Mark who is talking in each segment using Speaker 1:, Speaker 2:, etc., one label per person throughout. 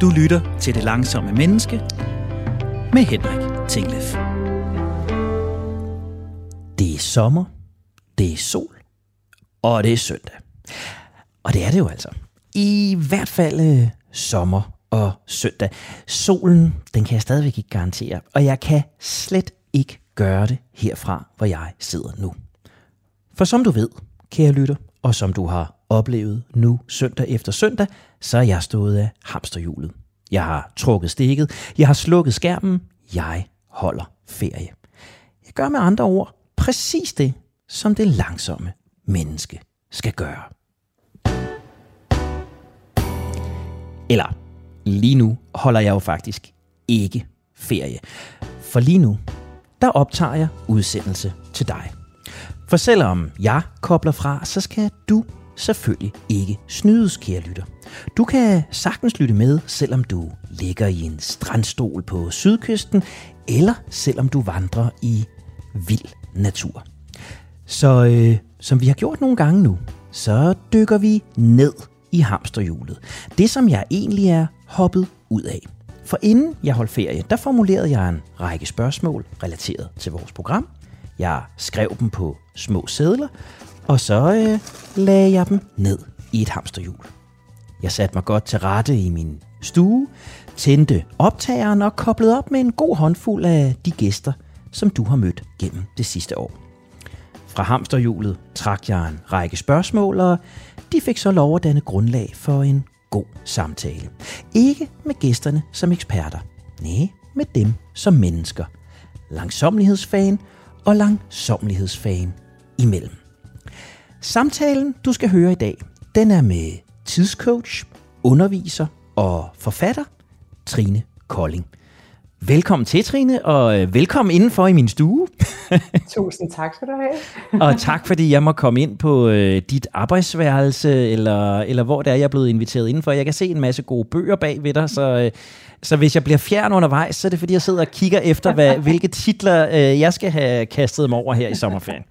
Speaker 1: Du lytter til Det Langsomme Menneske med Henrik Tinglef. Det er sommer, det er sol, og det er søndag. Og det er det jo altså. I hvert fald øh, sommer og søndag. Solen, den kan jeg stadigvæk ikke garantere, og jeg kan slet ikke gøre det herfra, hvor jeg sidder nu. For som du ved, kære lytter, og som du har oplevet nu søndag efter søndag, så er jeg stået af hamsterhjulet. Jeg har trukket stikket, jeg har slukket skærmen, jeg holder ferie. Jeg gør med andre ord præcis det, som det langsomme menneske skal gøre. Eller lige nu holder jeg jo faktisk ikke ferie. For lige nu, der optager jeg udsendelse til dig. For selvom jeg kobler fra, så skal du selvfølgelig ikke snydes, kære lytter. Du kan sagtens lytte med, selvom du ligger i en strandstol på sydkysten, eller selvom du vandrer i vild natur. Så øh, som vi har gjort nogle gange nu, så dykker vi ned i hamsterhjulet. Det, som jeg egentlig er hoppet ud af. For inden jeg holdt ferie, der formulerede jeg en række spørgsmål relateret til vores program. Jeg skrev dem på små sædler, og så øh, lagde jeg dem ned i et hamsterhjul. Jeg satte mig godt til rette i min stue, tændte optageren og koblede op med en god håndfuld af de gæster, som du har mødt gennem det sidste år. Fra hamsterhjulet trak jeg en række spørgsmål, og de fik så lov at danne grundlag for en god samtale. Ikke med gæsterne som eksperter, nej, med dem som mennesker. Langsomlighedsfan og langsomlighedsfan imellem. Samtalen, du skal høre i dag, den er med tidscoach, underviser og forfatter Trine Kolding. Velkommen til, Trine, og øh, velkommen indenfor i min stue.
Speaker 2: Tusind tak skal du have.
Speaker 1: og tak, fordi jeg må komme ind på øh, dit arbejdsværelse, eller, eller hvor det er, jeg er blevet inviteret indenfor. Jeg kan se en masse gode bøger bag ved dig, så, øh, så hvis jeg bliver fjern undervejs, så er det fordi, jeg sidder og kigger efter, hvad, hvilke titler øh, jeg skal have kastet mig over her i sommerferien.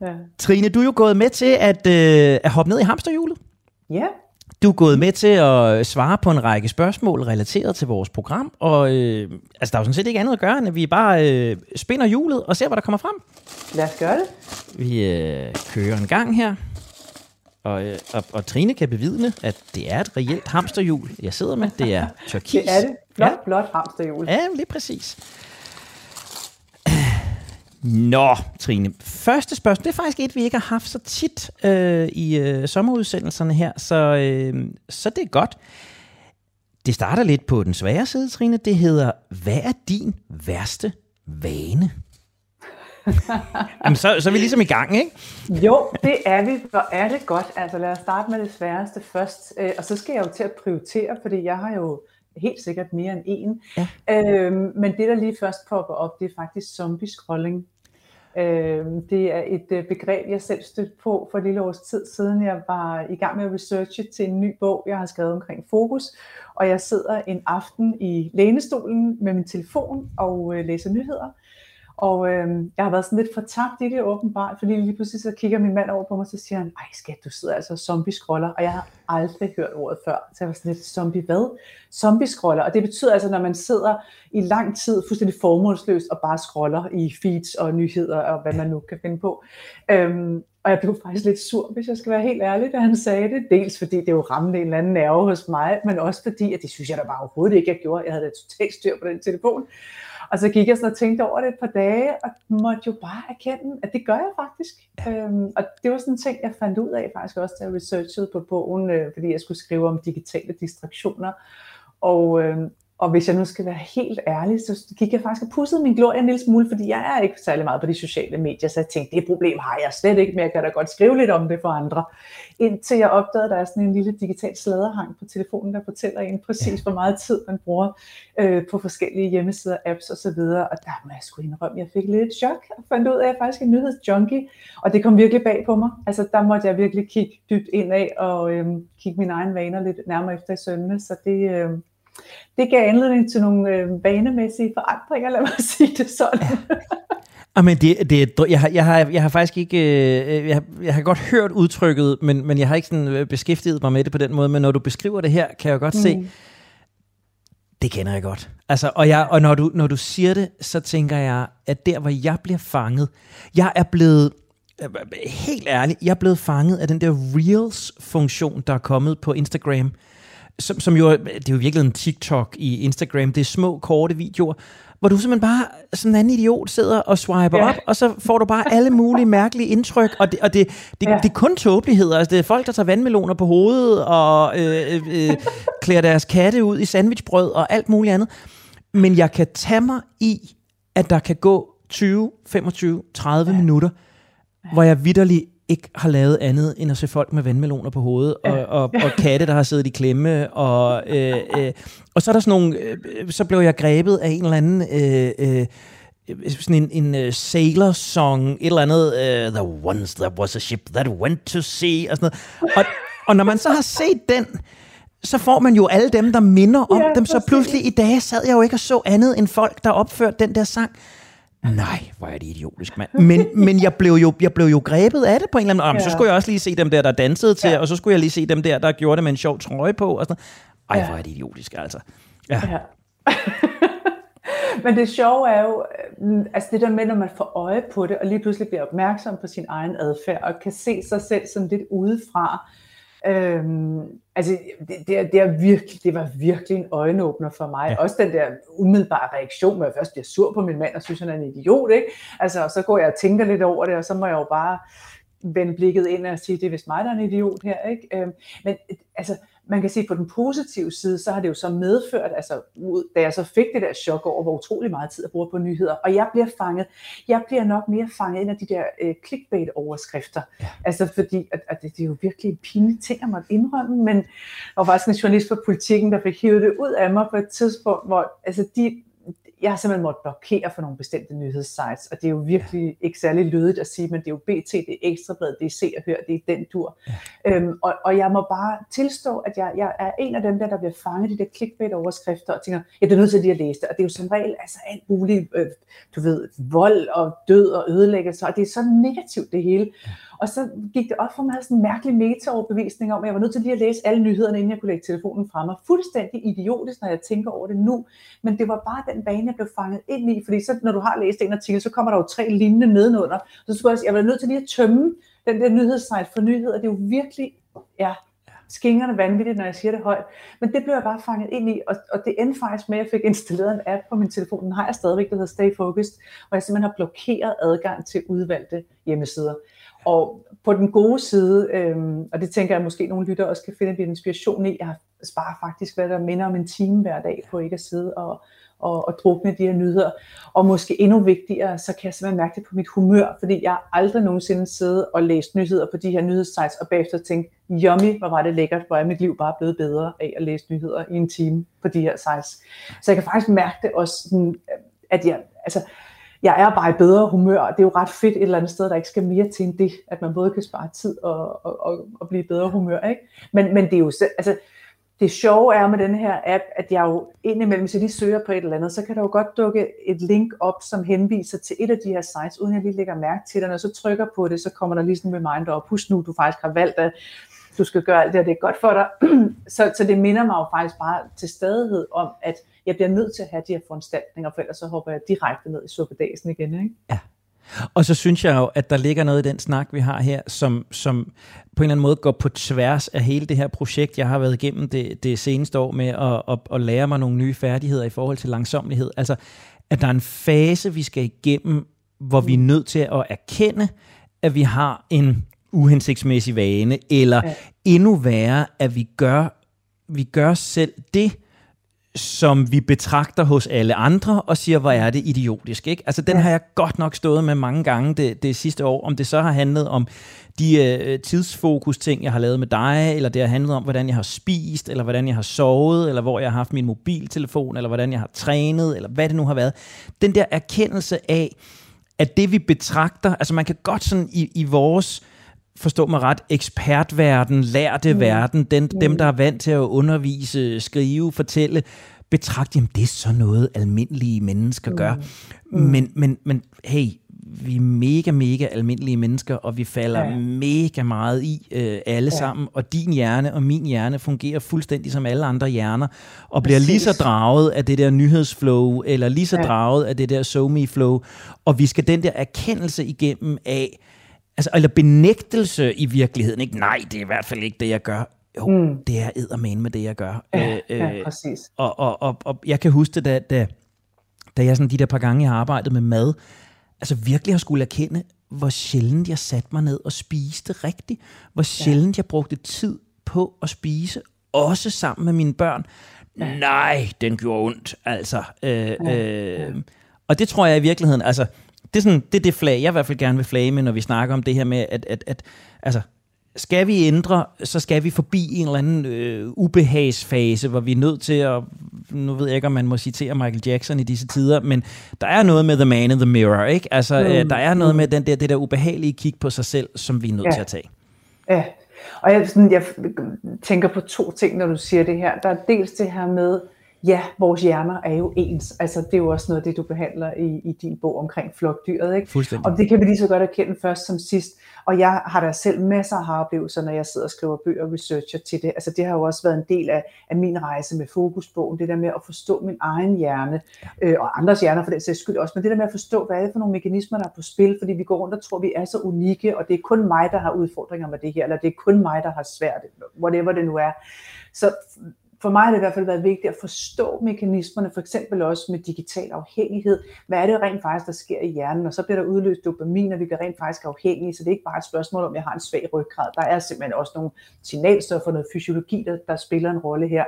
Speaker 1: Ja. Trine, du er jo gået med til at, øh, at hoppe ned i hamsterhjulet.
Speaker 2: Ja.
Speaker 1: Du er gået med til at svare på en række spørgsmål relateret til vores program, og øh, altså, der er jo sådan set ikke andet at gøre, end at vi bare øh, spinder hjulet og ser, hvad der kommer frem.
Speaker 2: Lad os gøre det.
Speaker 1: Vi øh, kører en gang her, og, øh, og, og Trine kan bevidne, at det er et reelt hamsterhjul, jeg sidder med. Det er turkis.
Speaker 2: Det er det. Blot, ja. blot hamsterhjul.
Speaker 1: Ja, lige præcis. Nå, Trine. Første spørgsmål, det er faktisk et, vi ikke har haft så tit øh, i øh, sommerudsendelserne her, så, øh, så det er godt. Det starter lidt på den svære side, Trine. Det hedder, hvad er din værste vane? Jamen, så, så er vi ligesom i gang, ikke?
Speaker 2: Jo, det er vi. Hvor er det godt. Altså lad os starte med det sværeste først. Øh, og så skal jeg jo til at prioritere, fordi jeg har jo helt sikkert mere end en. Ja. Øhm, men det, der lige først popper op, det er faktisk zombie-scrolling. Øhm, det er et øh, begreb, jeg selv stødte på for et lille års tid siden. Jeg var i gang med at researche til en ny bog, jeg har skrevet omkring fokus. Og jeg sidder en aften i lænestolen med min telefon og øh, læser nyheder. Og øh, jeg har været sådan lidt fortabt i det åbenbart, fordi lige pludselig så kigger min mand over på mig, og så siger han, ej skat, du sidder altså zombie-scroller, og jeg har aldrig hørt ordet før. Så jeg var sådan lidt, zombie hvad? Zombie-scroller, og det betyder altså, når man sidder i lang tid fuldstændig formålsløst og bare scroller i feeds og nyheder og hvad man nu kan finde på. Øhm, og jeg blev faktisk lidt sur, hvis jeg skal være helt ærlig, da han sagde det. Dels fordi det jo ramte en eller anden nerve hos mig, men også fordi, at det synes jeg da bare overhovedet ikke, jeg gjorde. Jeg havde da totalt styr på den telefon. Og så gik jeg sådan og tænkte over det et par dage, og måtte jo bare erkende, at det gør jeg faktisk. Øhm, og det var sådan en ting, jeg fandt ud af faktisk også, da jeg researchede på bogen, øh, fordi jeg skulle skrive om digitale distraktioner. Og, øh, og hvis jeg nu skal være helt ærlig, så gik jeg faktisk og pudsede min glorie en lille smule, fordi jeg er ikke særlig meget på de sociale medier, så jeg tænkte, det problem har jeg slet ikke, men jeg kan da godt skrive lidt om det for andre. Indtil jeg opdagede, at der er sådan en lille digital sladderhang på telefonen, der fortæller en præcis, hvor meget tid man bruger øh, på forskellige hjemmesider, apps osv. Og, og der må jeg sgu indrømme, jeg fik lidt et chok og fandt ud af, at jeg faktisk er en nyhedsjunkie, og det kom virkelig bag på mig. Altså der måtte jeg virkelig kigge dybt ind af og øh, kigge mine egne vaner lidt nærmere efter i søvnene, så det... Øh, det gav anledning til nogle øh, vanemæssige forandringer, lad mig sige det sådan. Ja.
Speaker 1: Jamen, det, det, jeg, har, jeg, har, jeg har faktisk ikke... Øh, jeg, har, jeg har godt hørt udtrykket, men, men jeg har ikke sådan øh, beskæftiget mig med det på den måde. Men når du beskriver det her, kan jeg godt mm. se, det kender jeg godt. Altså, og jeg, og når, du, når du siger det, så tænker jeg, at der, hvor jeg bliver fanget, jeg er blevet, øh, helt ærligt, jeg er blevet fanget af den der Reels-funktion, der er kommet på Instagram, som, som jo, det er jo virkelig en TikTok i Instagram, det er små, korte videoer, hvor du simpelthen bare som en anden idiot sidder og swiper ja. op, og så får du bare alle mulige mærkelige indtryk, og det, og det, det, ja. det er kun tåbeligheder. Altså, det er folk, der tager vandmeloner på hovedet, og øh, øh, øh, klæder deres katte ud i sandwichbrød, og alt muligt andet. Men jeg kan tage mig i, at der kan gå 20, 25, 30 ja. minutter, hvor jeg vidderligt ikke har lavet andet end at se folk med vandmeloner på hovedet, og, og, og katte, der har siddet i klemme, og, øh, øh, og så er der sådan nogle, øh, så blev jeg grebet af en eller anden, øh, øh, sådan en, en uh, sailor song, et eller andet, uh, The Once There Was a Ship That Went to Sea, og sådan noget. Og, og når man så har set den, så får man jo alle dem, der minder om ja, dem. Så pludselig i dag sad jeg jo ikke og så andet end folk, der opførte den der sang. Nej, hvor er det idiotisk, mand. Men, men jeg, blev jo, jeg blev jo grebet af det på en eller anden måde. Ja. Så skulle jeg også lige se dem der, der dansede til, ja. og så skulle jeg lige se dem der, der gjorde det med en sjov trøje på. Og sådan. Ej, ja. hvor er det idiotisk, altså. Ja. ja.
Speaker 2: Men det sjove er jo, øh, altså det der med, når man får øje på det, og lige pludselig bliver opmærksom på sin egen adfærd, og kan se sig selv sådan lidt udefra, Øhm, altså, det, det, det, er virkelig, det var virkelig en øjenåbner for mig. Ja. Også den der umiddelbare reaktion, hvor jeg først bliver sur på min mand og synes, han er en idiot. Ikke? Altså, og så går jeg og tænker lidt over det, og så må jeg jo bare vende blikket ind og sige, det er vist mig, der er en idiot her. Ikke? Øhm, men altså, man kan sige, på den positive side, så har det jo så medført, altså da jeg så fik det der chok over, hvor utrolig meget tid jeg bruger på nyheder, og jeg bliver fanget, jeg bliver nok mere fanget ind af de der øh, clickbait-overskrifter. Ja. Altså fordi, at, at det, det er jo virkelig en pinlig ting, jeg måtte indrømme, men der var faktisk en journalist for politikken, der fik hivet det ud af mig på et tidspunkt, hvor altså de jeg har simpelthen måttet blokere for nogle bestemte nyhedssites, og det er jo virkelig ikke særlig lødigt at sige, men det er jo BT, det er Ekstrablad, det er Se og Hør, det er den dur. Ja. Øhm, og, og jeg må bare tilstå, at jeg, jeg er en af dem der, der bliver fanget i de der clickbait-overskrifter, og tænker, jeg er nødt til at lige at læse det, og det er jo som regel altså alt muligt, øh, du ved, vold og død og ødelæggelse, og det er så negativt det hele. Ja. Og så gik det op for mig sådan en mærkelig meta-overbevisning om, at jeg var nødt til lige at læse alle nyhederne, inden jeg kunne lægge telefonen fra mig. Fuldstændig idiotisk, når jeg tænker over det nu. Men det var bare den bane, jeg blev fanget ind i. Fordi så, når du har læst en artikel, så kommer der jo tre lignende nedenunder. Så skulle jeg, jeg var nødt til lige at tømme den der nyhedssite for nyheder. Det er jo virkelig, ja, skingerne vanvittigt, når jeg siger det højt. Men det blev jeg bare fanget ind i, og, og det endte faktisk med, at jeg fik installeret en app på min telefon. Den har jeg stadigvæk, der hedder Stay Focused, hvor jeg simpelthen har blokeret adgang til udvalgte hjemmesider. Og på den gode side, øhm, og det tænker jeg måske nogle lytter også kan finde lidt inspiration i, jeg sparer faktisk, hvad der minder om en time hver dag på ikke at sidde og, og, og drukne de her nyheder. Og måske endnu vigtigere, så kan jeg simpelthen mærke det på mit humør, fordi jeg aldrig nogensinde siddet og læst nyheder på de her nyhedssites, og bagefter tænkt, yummy, hvor var det lækkert, hvor er mit liv bare blevet bedre af at læse nyheder i en time på de her sites. Så jeg kan faktisk mærke det også, at jeg, altså, jeg er bare i bedre humør, og det er jo ret fedt et eller andet sted, der ikke skal mere til end det, at man både kan spare tid og, og, og, og blive i bedre humør. Ikke? Men, men det er jo, altså, det sjove er med den her app, at jeg jo indimellem, hvis jeg lige søger på et eller andet, så kan der jo godt dukke et link op, som henviser til et af de her sites, uden jeg lige lægger mærke til det. Når jeg så trykker på det, så kommer der lige sådan en reminder op. Husk nu, du faktisk har valgt, at du skal gøre alt det, og det er godt for dig. så, så det minder mig jo faktisk bare til stadighed om, at jeg bliver nødt til at have de her foranstaltninger, for ellers så hopper jeg direkte ned i suppedagen igen. Ikke?
Speaker 1: Ja. Og så synes jeg jo, at der ligger noget i den snak, vi har her, som, som på en eller anden måde går på tværs af hele det her projekt, jeg har været igennem det, det seneste år med at, at, at lære mig nogle nye færdigheder i forhold til langsomlighed. Altså, at der er en fase, vi skal igennem, hvor vi er nødt til at erkende, at vi har en uhensigtsmæssig vane, eller ja. endnu værre, at vi gør, vi gør selv det, som vi betragter hos alle andre, og siger, hvor er det idiotisk. Ikke? Altså, den ja. har jeg godt nok stået med mange gange det, det sidste år, om det så har handlet om de øh, tidsfokus-ting, jeg har lavet med dig, eller det har handlet om, hvordan jeg har spist, eller hvordan jeg har sovet, eller hvor jeg har haft min mobiltelefon, eller hvordan jeg har trænet, eller hvad det nu har været. Den der erkendelse af, at det vi betragter, altså man kan godt sådan i, i vores forstå mig ret, ekspertverden, lærte mm. verden, den, mm. dem, der er vant til at undervise, skrive, fortælle, betragte, jamen det er så noget, almindelige mennesker gør. Mm. Men, men, men hey, vi er mega, mega almindelige mennesker, og vi falder ja. mega meget i øh, alle ja. sammen, og din hjerne og min hjerne fungerer fuldstændig som alle andre hjerner, og bliver Præcis. lige så draget af det der nyhedsflow, eller lige så ja. draget af det der so flow og vi skal den der erkendelse igennem af, altså, eller benægtelse i virkeligheden, ikke? Nej, det er i hvert fald ikke det, jeg gør. Jo, mm. det er eddermane med det, jeg gør.
Speaker 2: Ja, øh, ja præcis.
Speaker 1: Og, og, og, og jeg kan huske det, da, da, da jeg sådan de der par gange, jeg har arbejdet med mad, altså virkelig har skulle erkende, hvor sjældent jeg satte mig ned og spiste rigtigt. Hvor sjældent ja. jeg brugte tid på at spise, også sammen med mine børn. Ja. Nej, den gjorde ondt, altså. Øh, ja. øh, og det tror jeg i virkeligheden, altså, det er, sådan, det er det flag, jeg i hvert fald gerne vil flage med, når vi snakker om det her med, at, at, at altså, skal vi ændre, så skal vi forbi en eller anden øh, ubehagsfase, hvor vi er nødt til at, nu ved jeg ikke, om man må citere Michael Jackson i disse tider, men der er noget med the man in the mirror, ikke? Altså, mm. øh, der er noget med den der, det der ubehagelige kig på sig selv, som vi er nødt ja. til at tage.
Speaker 2: Ja, og jeg, sådan, jeg tænker på to ting, når du siger det her. Der er dels det her med, ja, vores hjerner er jo ens. Altså, det er jo også noget af det, du behandler i, i din bog omkring flokdyret. Ikke?
Speaker 1: Fuldstændig.
Speaker 2: Og det kan vi lige så godt erkende først som sidst. Og jeg har da selv masser af oplevelser, når jeg sidder og skriver bøger og researcher til det. Altså, det har jo også været en del af, af min rejse med fokusbogen. Det der med at forstå min egen hjerne, øh, og andres hjerner for den sags skyld også. Men det der med at forstå, hvad er det for nogle mekanismer, der er på spil. Fordi vi går rundt og tror, vi er så unikke, og det er kun mig, der har udfordringer med det her, eller det er kun mig, der har svært, whatever det nu er. Så for mig har det i hvert fald været vigtigt at forstå mekanismerne, for eksempel også med digital afhængighed. Hvad er det rent faktisk, der sker i hjernen? Og så bliver der udløst dopamin, og vi bliver rent faktisk afhængige, så det er ikke bare et spørgsmål om, jeg har en svag ryggrad. Der er simpelthen også nogle signalstoffer, noget fysiologi, der, der spiller en rolle her.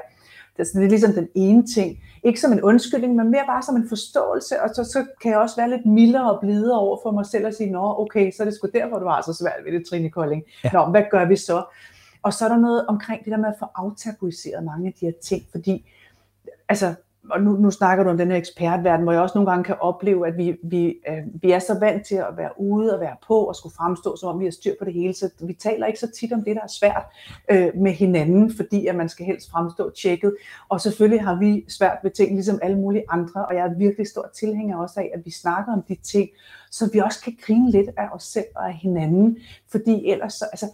Speaker 2: Det er, ligesom den ene ting. Ikke som en undskyldning, men mere bare som en forståelse, og så, så kan jeg også være lidt mildere og blidere over for mig selv og sige, nå okay, så er det sgu derfor, du har så svært ved det, Trine Kolding. Ja. Nå, hvad gør vi så? Og så er der noget omkring det der med at få aftabuiseret mange af de her ting, fordi altså, og nu, nu snakker du om den her ekspertverden, hvor jeg også nogle gange kan opleve, at vi, vi, øh, vi er så vant til at være ude og være på og skulle fremstå, som om vi har styr på det hele. Så vi taler ikke så tit om det, der er svært øh, med hinanden, fordi at man skal helst fremstå tjekket. Og selvfølgelig har vi svært ved ting, ligesom alle mulige andre, og jeg er virkelig stor tilhænger også af, at vi snakker om de ting, så vi også kan grine lidt af os selv og af hinanden, fordi ellers så, altså,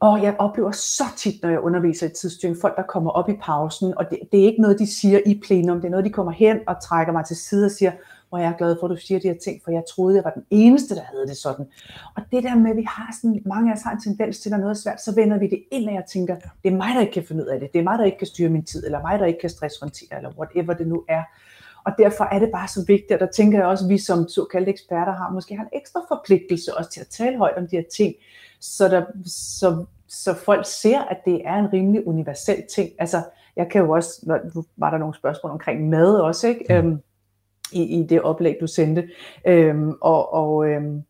Speaker 2: og jeg oplever så tit, når jeg underviser i tidsstyring, folk, der kommer op i pausen, og det, det er ikke noget, de siger i plenum, det er noget, de kommer hen og trækker mig til side og siger, hvor jeg er glad for, at du siger de her ting, for jeg troede, jeg var den eneste, der havde det sådan. Og det der med, at vi har sådan, mange af os har en tendens til, at der er noget svært, så vender vi det ind, og jeg tænker, det er mig, der ikke kan finde ud af det, det er mig, der ikke kan styre min tid, eller mig, der ikke kan stresshåndtere, eller whatever det nu er. Og derfor er det bare så vigtigt, og der tænker jeg også, at vi som såkaldte eksperter har måske har en ekstra forpligtelse også til at tale højt om de her ting, så, der, så, så folk ser, at det er en rimelig universel ting. Altså, jeg kan jo også, nu var der nogle spørgsmål omkring mad også, ikke? Mm. Øhm, i, i det oplæg, du sendte. Øhm, og og øhm,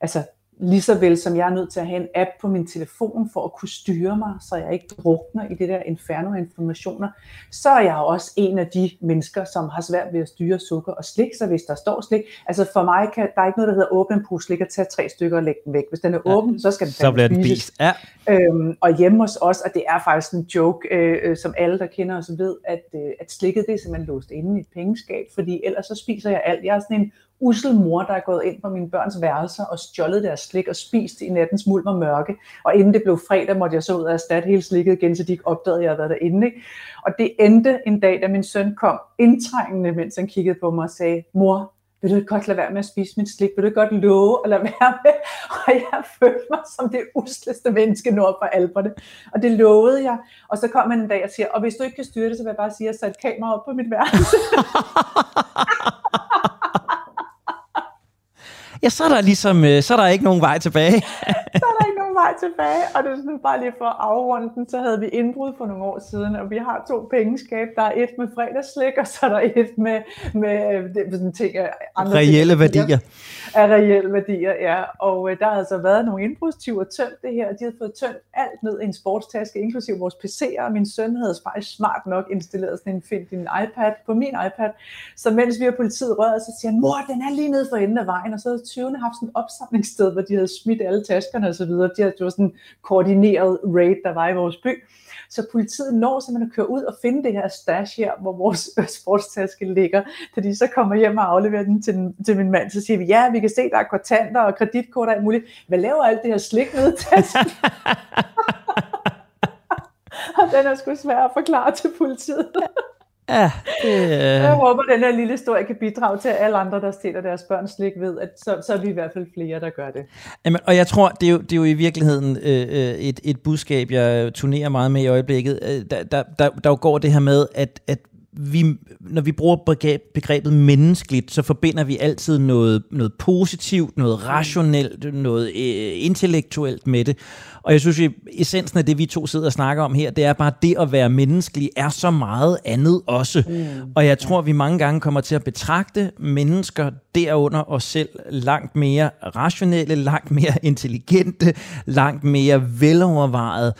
Speaker 2: altså, lige så vel som jeg er nødt til at have en app på min telefon for at kunne styre mig, så jeg ikke drukner i det der inferno af informationer, så er jeg også en af de mennesker, som har svært ved at styre sukker og slik, så hvis der står slik, altså for mig kan der er ikke noget, der hedder åbne en pose slik og tage tre stykker og lægge den væk. Hvis den er ja, åben, så skal den
Speaker 1: så bliver den spist. Ja.
Speaker 2: Øhm, og hjemme hos os, og det er faktisk en joke, øh, som alle, der kender os ved, at, øh, at slikket det er simpelthen låst inde i et pengeskab, fordi ellers så spiser jeg alt. Jeg er sådan en usel mor, der er gået ind på mine børns værelser og stjålet deres slik og spist i nattens mulm og mørke. Og inden det blev fredag, måtte jeg så ud og erstatte hele slikket igen, så de ikke opdagede, at jeg havde været derinde. Ikke? Og det endte en dag, da min søn kom indtrængende, mens han kiggede på mig og sagde, mor, vil du ikke godt lade være med at spise min slik? Vil du ikke godt love at lade være med? Og jeg følte mig som det usleste menneske nord for alberne. Og det lovede jeg. Og så kom han en dag og siger, og hvis du ikke kan styre det, så vil jeg bare sige, at jeg satte kamera op på mit værelse.
Speaker 1: ja, så er der ligesom, øh, så er der ikke nogen vej tilbage.
Speaker 2: så er der ikke vej tilbage, og det er sådan bare lige for at afrunde den, så havde vi indbrud for nogle år siden, og vi har to pengeskab. Der er et med fredagsslik, og så er der et med, med det, sådan ting,
Speaker 1: andre Reelle ting, værdier.
Speaker 2: Af reelle værdier, ja. Og øh, der har altså været nogle indbrudstyver tømt det her, de havde fået tømt alt ned i en sportstaske, inklusive vores PC'er, og min søn havde faktisk smart nok installeret sådan en find din iPad på min iPad. Så mens vi har politiet røret, så siger han, mor, den er lige nede for enden af vejen, og så havde 20. haft sådan et opsamlingssted, hvor de havde smidt alle taskerne og så videre. De det var sådan en koordineret raid, der var i vores by. Så politiet når simpelthen at køre ud og finde det her stash her, hvor vores sportstaske ligger. Da de så kommer hjem og afleverer den til, til min mand, så siger vi, ja, vi kan se, der er kontanter og kreditkort og alt muligt. Hvad laver alt det her slik ned i tasken? og den er sgu svær at forklare til politiet.
Speaker 1: Ja, det, øh...
Speaker 2: Jeg håber, at den her lille historie kan bidrage til, at alle andre, der stiller deres børn slik ved, at så, så er vi i hvert fald flere, der gør det.
Speaker 1: Jamen, og jeg tror, det er jo, det er jo i virkeligheden øh, øh et, et budskab, jeg turnerer meget med i øjeblikket. Øh, der, der, der, der går det her med, at, at vi, når vi bruger begrebet menneskeligt, så forbinder vi altid noget, noget positivt, noget rationelt, noget øh, intellektuelt med det. Og jeg synes, at essensen af det, vi to sidder og snakker om her, det er bare, det at være menneskelig er så meget andet også. Mm. Og jeg tror, vi mange gange kommer til at betragte mennesker derunder os selv langt mere rationelle, langt mere intelligente, langt mere velovervejet,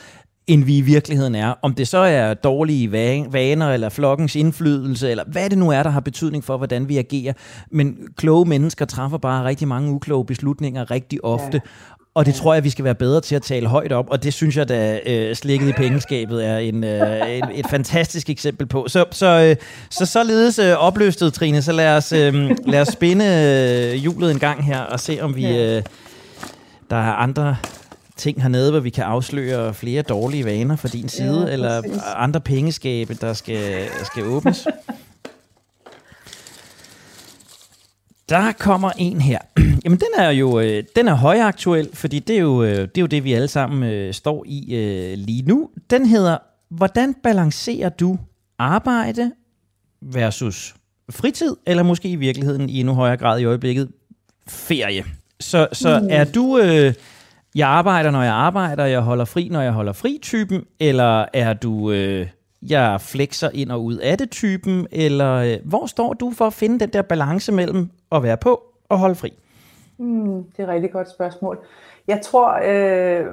Speaker 1: end vi i virkeligheden er. Om det så er dårlige vaner, eller flokkens indflydelse, eller hvad det nu er, der har betydning for, hvordan vi agerer. Men kloge mennesker træffer bare rigtig mange ukloge beslutninger rigtig ofte. Ja. Og det tror jeg, vi skal være bedre til at tale højt op, og det synes jeg, da øh, slikket i pengeskabet er en, øh, en, et fantastisk eksempel på. Så, så, øh, så således øh, opløstet, Trine, så lad os, øh, lad os spinde øh, hjulet en gang her, og se om vi... Øh, der er andre ting hernede, hvor vi kan afsløre flere dårlige vaner fra din side, ja, eller andre pengeskabe, der skal, skal åbnes. Der kommer en her. Jamen, den er jo øh, den er højaktuel, fordi det er, jo, øh, det er jo det, vi alle sammen øh, står i øh, lige nu. Den hedder, hvordan balancerer du arbejde versus fritid, eller måske i virkeligheden i endnu højere grad i øjeblikket ferie. Så, så mm. er du... Øh, jeg arbejder, når jeg arbejder, jeg holder fri, når jeg holder fri-typen, eller er du, øh, jeg flexer ind og ud af det typen, eller øh, hvor står du for at finde den der balance mellem at være på og holde fri?
Speaker 2: Mm, det er et rigtig godt spørgsmål. Jeg tror, øh,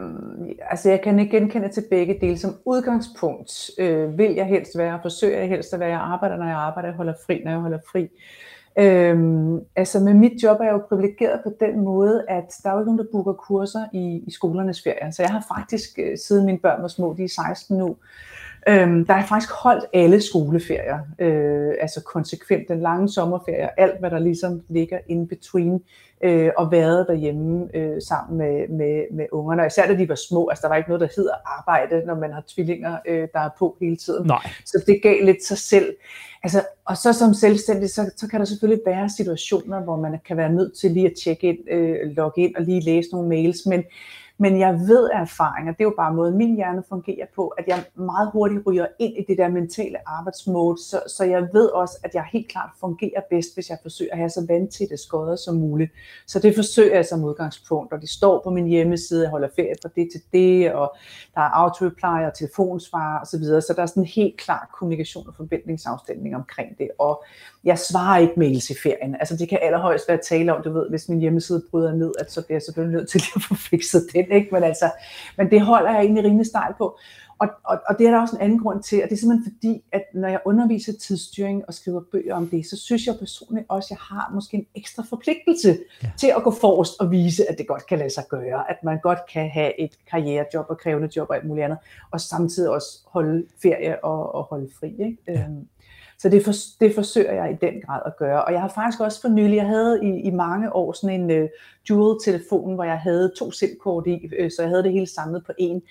Speaker 2: altså jeg kan ikke genkende til begge dele. Som udgangspunkt øh, vil jeg helst være, forsøger jeg helst at være, jeg arbejder, når jeg arbejder, jeg holder fri, når jeg holder fri. Øhm, altså med mit job er jeg jo privilegeret på den måde, at der er jo ikke nogen, der booker kurser i, i skolernes ferie. Så jeg har faktisk, øh, siden mine børn var små, de er 16 nu, øhm, der har jeg faktisk holdt alle skoleferier. Øh, altså konsekvent den lange sommerferie, alt hvad der ligesom ligger in between, øh, og været derhjemme øh, sammen med, med, med ungerne. Og især da de var små, altså der var ikke noget, der hedder arbejde, når man har tvillinger, øh, der er på hele tiden.
Speaker 1: Nej.
Speaker 2: Så det gav lidt sig selv. Altså, og så som selvstændig, så, så kan der selvfølgelig være situationer, hvor man kan være nødt til lige at tjekke ind, øh, logge ind og lige læse nogle mails, men men jeg ved af erfaring, og det er jo bare måden min hjerne fungerer på, at jeg meget hurtigt ryger ind i det der mentale arbejdsmode, så, så jeg ved også, at jeg helt klart fungerer bedst, hvis jeg forsøger at have så vandtætte skodder som muligt. Så det forsøger jeg som udgangspunkt, og det står på min hjemmeside, jeg holder ferie fra det til det, og der er auto-reply og telefonsvar osv., så, så der er sådan en helt klar kommunikation og forventningsafstemning omkring det, og jeg svarer ikke mails i ferien. Altså det kan allerhøjst være tale om, du ved, hvis min hjemmeside bryder ned, at så bliver jeg selvfølgelig nødt til at få fikset den, ikke? Men, altså, men det holder jeg egentlig rimelig stejl på. Og, og, og det er der også en anden grund til, og det er simpelthen fordi, at når jeg underviser tidsstyring og skriver bøger om det, så synes jeg personligt også, at jeg har måske en ekstra forpligtelse ja. til at gå forrest og vise, at det godt kan lade sig gøre, at man godt kan have et karrierejob og krævende job og alt muligt andet, og samtidig også holde ferie og, og holde fri. Ikke? Ja. Øhm, så det, for, det forsøger jeg i den grad at gøre. Og jeg har faktisk også for nylig, jeg havde i, i mange år sådan en uh, dual-telefon, hvor jeg havde to SIM-kort i, øh, så jeg havde det hele samlet på en.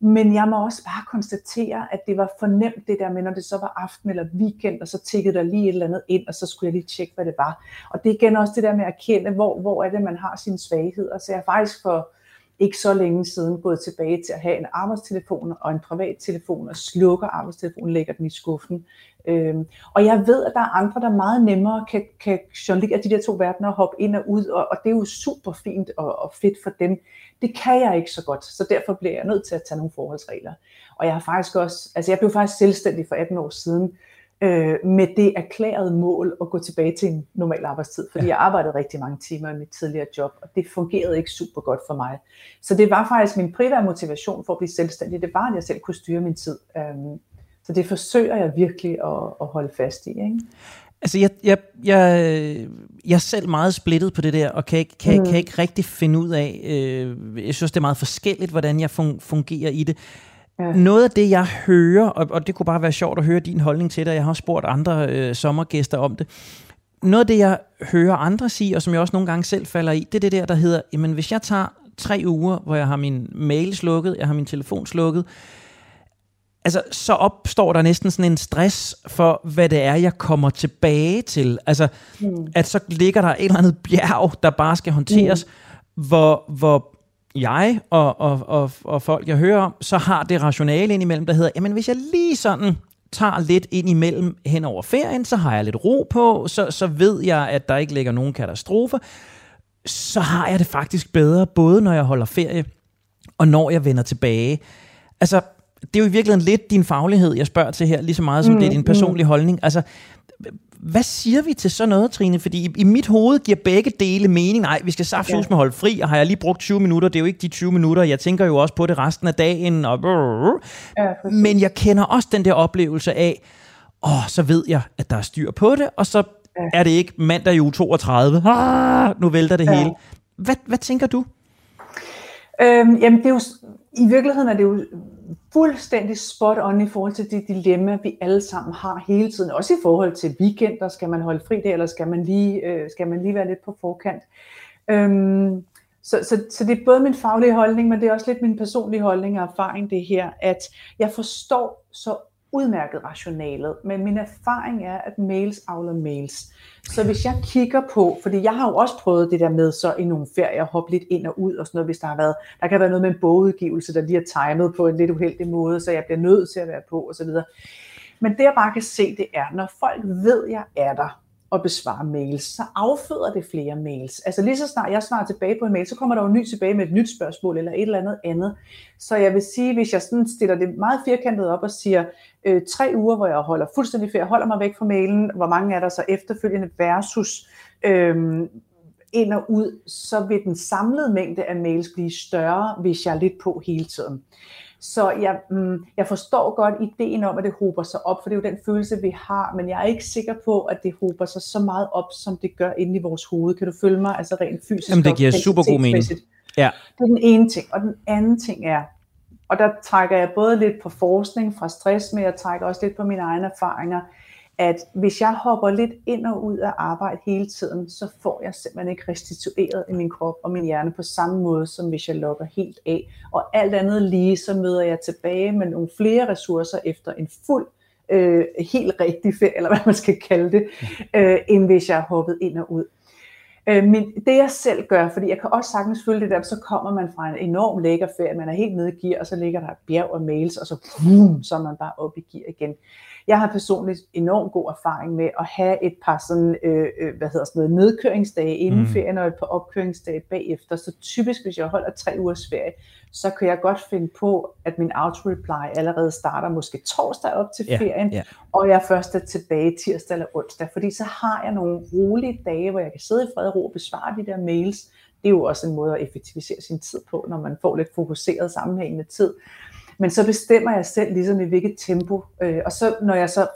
Speaker 2: Men jeg må også bare konstatere, at det var fornemt det der med, når det så var aften eller weekend, og så tikkede der lige et eller andet ind, og så skulle jeg lige tjekke, hvad det var. Og det er igen også det der med at kende, hvor, hvor er det, man har sine svagheder. Så jeg har faktisk for ikke så længe siden gået tilbage til at have en arbejdstelefon og en privat telefon, og slukker arbejdstelefonen, lægger den i skuffen. Øhm, og jeg ved, at der er andre, der meget nemmere kan, kan jonglere de der to verdener og hoppe ind og ud, og, og det er jo super fint og, og fedt for dem. Det kan jeg ikke så godt, så derfor bliver jeg nødt til at tage nogle forholdsregler. Og jeg har faktisk også, altså jeg blev faktisk selvstændig for 18 år siden, øh, med det erklærede mål at gå tilbage til en normal arbejdstid, fordi ja. jeg arbejdede rigtig mange timer i mit tidligere job, og det fungerede ikke super godt for mig. Så det var faktisk min primære motivation for at blive selvstændig, det var, at jeg selv kunne styre min tid. Øh, så det forsøger jeg virkelig at, at holde fast i. Ikke?
Speaker 1: Altså, jeg, jeg, jeg, jeg er selv meget splittet på det der, og kan ikke, kan, mm. kan ikke rigtig finde ud af, øh, jeg synes, det er meget forskelligt, hvordan jeg fungerer i det. Ja. Noget af det, jeg hører, og, og det kunne bare være sjovt at høre din holdning til det, jeg har spurgt andre øh, sommergæster om det, noget af det, jeg hører andre sige, og som jeg også nogle gange selv falder i, det er det der, der hedder, jamen hvis jeg tager tre uger, hvor jeg har min mail slukket, jeg har min telefon slukket, altså, så opstår der næsten sådan en stress for, hvad det er, jeg kommer tilbage til. Altså, mm. at så ligger der et eller andet bjerg, der bare skal håndteres, mm. hvor, hvor jeg og, og, og, og folk, jeg hører om, så har det rationale indimellem, der hedder, jamen hvis jeg lige sådan tager lidt ind imellem hen over ferien, så har jeg lidt ro på, så, så ved jeg, at der ikke ligger nogen katastrofer, så har jeg det faktisk bedre, både når jeg holder ferie, og når jeg vender tilbage. Altså, det er jo i virkeligheden lidt din faglighed, jeg spørger til her, lige så meget som mm, det er din mm. personlige mm. holdning. Altså, hvad siger vi til sådan noget, Trine? Fordi i, i mit hoved giver begge dele mening. Nej, vi skal saftsus ja. med holde fri, og har jeg lige brugt 20 minutter, det er jo ikke de 20 minutter. Jeg tænker jo også på det resten af dagen. Og ja, Men jeg kender også den der oplevelse af, åh, så ved jeg, at der er styr på det, og så ja. er det ikke mandag i uge 32. Ah, nu vælter det ja. hele. Hvad, hvad tænker du?
Speaker 2: Øhm, jamen, det er jo, i virkeligheden er det jo fuldstændig spot on i forhold til det dilemma, vi alle sammen har hele tiden. Også i forhold til weekender, skal man holde fri det, eller skal man lige, øh, skal man lige være lidt på forkant. Øhm, så, så, så det er både min faglige holdning, men det er også lidt min personlige holdning og erfaring det her, at jeg forstår så udmærket rationalet, men min erfaring er, at mails avler mails. Så hvis jeg kigger på, fordi jeg har jo også prøvet det der med så i nogle ferier at hoppe lidt ind og ud og sådan noget, hvis der har været, der kan være noget med en bogudgivelse, der lige er timet på en lidt uheldig måde, så jeg bliver nødt til at være på osv. Men det jeg bare kan se, det er, når folk ved, at jeg er der, at besvare mails, så afføder det flere mails. Altså lige så snart jeg svarer tilbage på en mail, så kommer der jo en ny tilbage med et nyt spørgsmål eller et eller andet andet. Så jeg vil sige, hvis jeg sådan stiller det meget firkantet op og siger, øh, tre uger, hvor jeg holder fuldstændig ferie, holder mig væk fra mailen, hvor mange er der så efterfølgende versus øh, ind og ud, så vil den samlede mængde af mails blive større, hvis jeg er lidt på hele tiden. Så jeg, mm, jeg forstår godt ideen om, at det hober sig op, for det er jo den følelse, vi har, men jeg er ikke sikker på, at det hober sig så meget op, som det gør inde i vores hoved. Kan du følge mig? Altså rent fysisk.
Speaker 1: Jamen det giver super god mening.
Speaker 2: Ja. Det er den ene ting. Og den anden ting er, og der trækker jeg både lidt på forskning fra stress, men jeg trækker også lidt på mine egne erfaringer, at hvis jeg hopper lidt ind og ud af arbejde hele tiden, så får jeg simpelthen ikke restitueret i min krop og min hjerne på samme måde, som hvis jeg logger helt af. Og alt andet lige, så møder jeg tilbage med nogle flere ressourcer efter en fuld, øh, helt rigtig ferie, eller hvad man skal kalde det, øh, end hvis jeg har hoppet ind og ud. Øh, men det jeg selv gør, fordi jeg kan også sagtens følge det der, så kommer man fra en enorm lækker ferie, man er helt nede i gear, og så ligger der et bjerg og mails, og så, boom, så er man bare op i gear igen. Jeg har personligt enormt god erfaring med at have et par sådan, øh, øh, hvad hedder sådan noget, nedkøringsdage inden mm. ferien og et par opkøringsdage bagefter. Så typisk, hvis jeg holder tre ugers ferie, så kan jeg godt finde på, at min auto-reply allerede starter måske torsdag op til yeah, ferien, yeah. og jeg først er tilbage tirsdag eller onsdag, fordi så har jeg nogle rolige dage, hvor jeg kan sidde i fred og ro og besvare de der mails. Det er jo også en måde at effektivisere sin tid på, når man får lidt fokuseret sammenhængende tid. Men så bestemmer jeg selv ligesom i hvilket tempo. Øh, og så når jeg så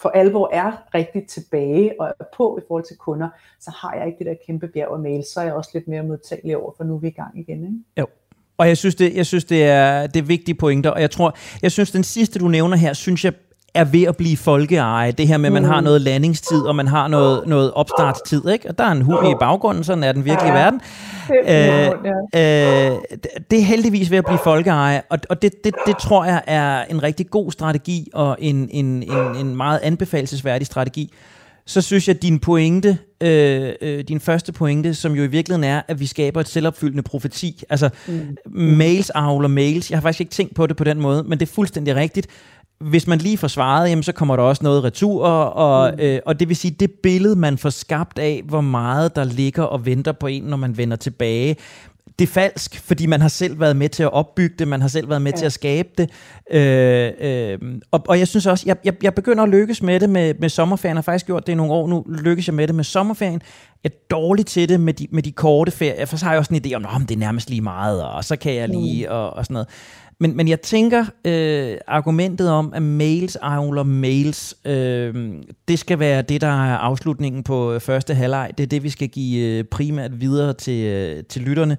Speaker 2: for alvor er rigtig tilbage og er på i forhold til kunder, så har jeg ikke det der kæmpe bjerg af mail, så er jeg også lidt mere modtagelig over, for nu er vi i gang igen. Ikke?
Speaker 1: Jo. Og jeg synes, det, jeg synes det, er, det er vigtige pointer, og jeg tror, jeg synes, den sidste, du nævner her, synes jeg er ved at blive folkeeje. Det her med, at man har mm. noget landingstid, og man har noget, noget opstartstid. Ikke? Og der er en hund i baggrunden, sådan er den virkelige ja, verden. Øh, øh, det er heldigvis ved at blive folkeeje, og, og det, det, det tror jeg er en rigtig god strategi, og en, en, en, en meget anbefalesværdig strategi. Så synes jeg, at din pointe, øh, øh, din første pointe, som jo i virkeligheden er, at vi skaber et selvopfyldende profeti. Altså, mm. mails avler mails. Jeg har faktisk ikke tænkt på det på den måde, men det er fuldstændig rigtigt hvis man lige får svaret, jamen, så kommer der også noget retur, og, mm. øh, og det vil sige, det billede, man får skabt af, hvor meget der ligger og venter på en, når man vender tilbage, det er falsk, fordi man har selv været med til at opbygge det, man har selv været med ja. til at skabe det. Øh, øh, og, og jeg synes også, jeg, jeg, jeg begynder at lykkes med det med, med sommerferien, jeg har faktisk gjort det i nogle år nu, lykkes jeg med det med sommerferien. Jeg er dårlig til det med de, med de korte ferier, for så har jeg også en idé om, at det er nærmest lige meget, og så kan jeg lige, mm. og, og sådan noget. Men, men jeg tænker, øh, argumentet om, at mails avler mails, øh, det skal være det, der er afslutningen på øh, første halvleg. Det er det, vi skal give øh, primært videre til, øh, til lytterne.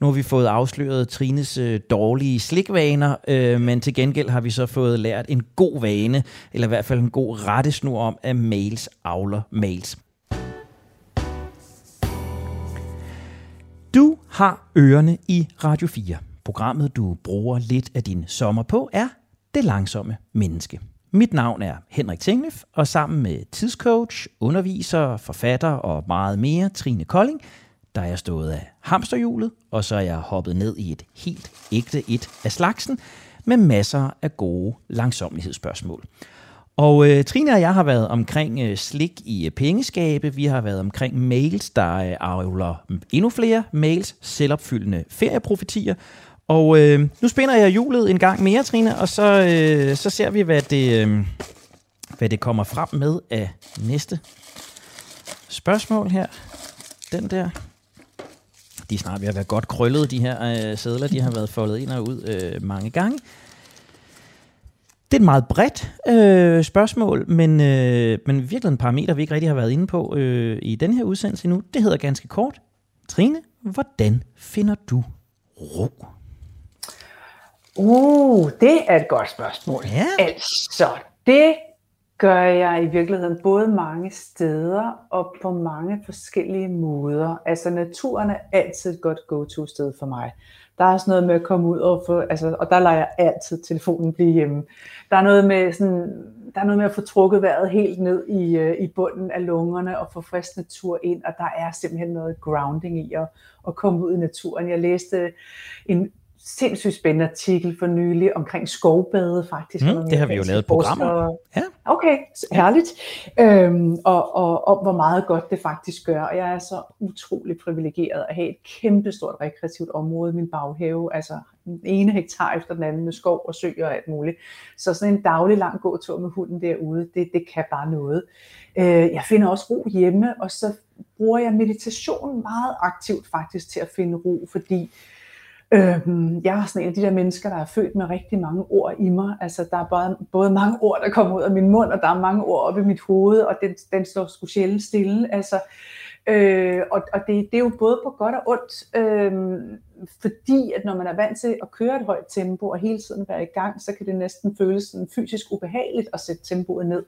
Speaker 1: Nu har vi fået afsløret Trines øh, dårlige slikvaner, øh, men til gengæld har vi så fået lært en god vane, eller i hvert fald en god rettesnur om, at mails avler mails. Du har ørerne i Radio 4. Programmet, du bruger lidt af din sommer på, er Det Langsomme Menneske. Mit navn er Henrik Tinglef, og sammen med tidscoach, underviser, forfatter og meget mere, Trine Kolding, der er jeg stået af hamsterhjulet, og så er jeg hoppet ned i et helt ægte et af slagsen, med masser af gode langsomlighedsspørgsmål. Og øh, Trine og jeg har været omkring øh, slik i øh, pengeskabe, vi har været omkring mails, der øh, afler endnu flere mails, selvopfyldende ferieprofetier, og øh, nu spænder jeg hjulet en gang mere, Trine, og så, øh, så ser vi, hvad det, øh, hvad det kommer frem med af næste spørgsmål her. Den der. De er snart ved at være godt krøllet, de her øh, sædler. De har været foldet ind og ud øh, mange gange. Det er et meget bredt øh, spørgsmål, men, øh, men virkelig en parameter, vi ikke rigtig har været inde på øh, i den her udsendelse nu. Det hedder ganske kort. Trine, hvordan finder du ro?
Speaker 2: Uh, det er et godt spørgsmål.
Speaker 1: Ja.
Speaker 2: Altså, det gør jeg i virkeligheden både mange steder og på mange forskellige måder. Altså naturen er altid et godt go-to-sted for mig. Der er sådan noget med at komme ud og få, altså, og der lader jeg altid telefonen blive hjemme. Der er noget med sådan, der er noget med at få trukket vejret helt ned i, øh, i bunden af lungerne og få frisk natur ind, og der er simpelthen noget grounding i at, at komme ud i naturen. Jeg læste en sindssygt spændende artikel for nylig omkring skovbade faktisk.
Speaker 1: Mm, det har vi jo lavet programmer.
Speaker 2: Ja. Okay, herligt. Øhm, og, og, og hvor meget godt det faktisk gør. Og jeg er så utrolig privilegeret at have et kæmpestort rekreativt område i min baghave. Altså den ene hektar efter den anden med skov og søer og alt muligt. Så sådan en daglig lang gåtur med hunden derude, det, det kan bare noget. Øh, jeg finder også ro hjemme, og så bruger jeg meditation meget aktivt faktisk til at finde ro, fordi Øhm, jeg er sådan en af de der mennesker, der er født med rigtig mange ord i mig. Altså, der er både, både mange ord, der kommer ud af min mund, og der er mange ord oppe i mit hoved, og den, den står sgu sjældent stille. Altså, øh, og og det, det er jo både på godt og ondt, øh, fordi at når man er vant til at køre et højt tempo og hele tiden være i gang, så kan det næsten føles sådan fysisk ubehageligt at sætte tempoet ned.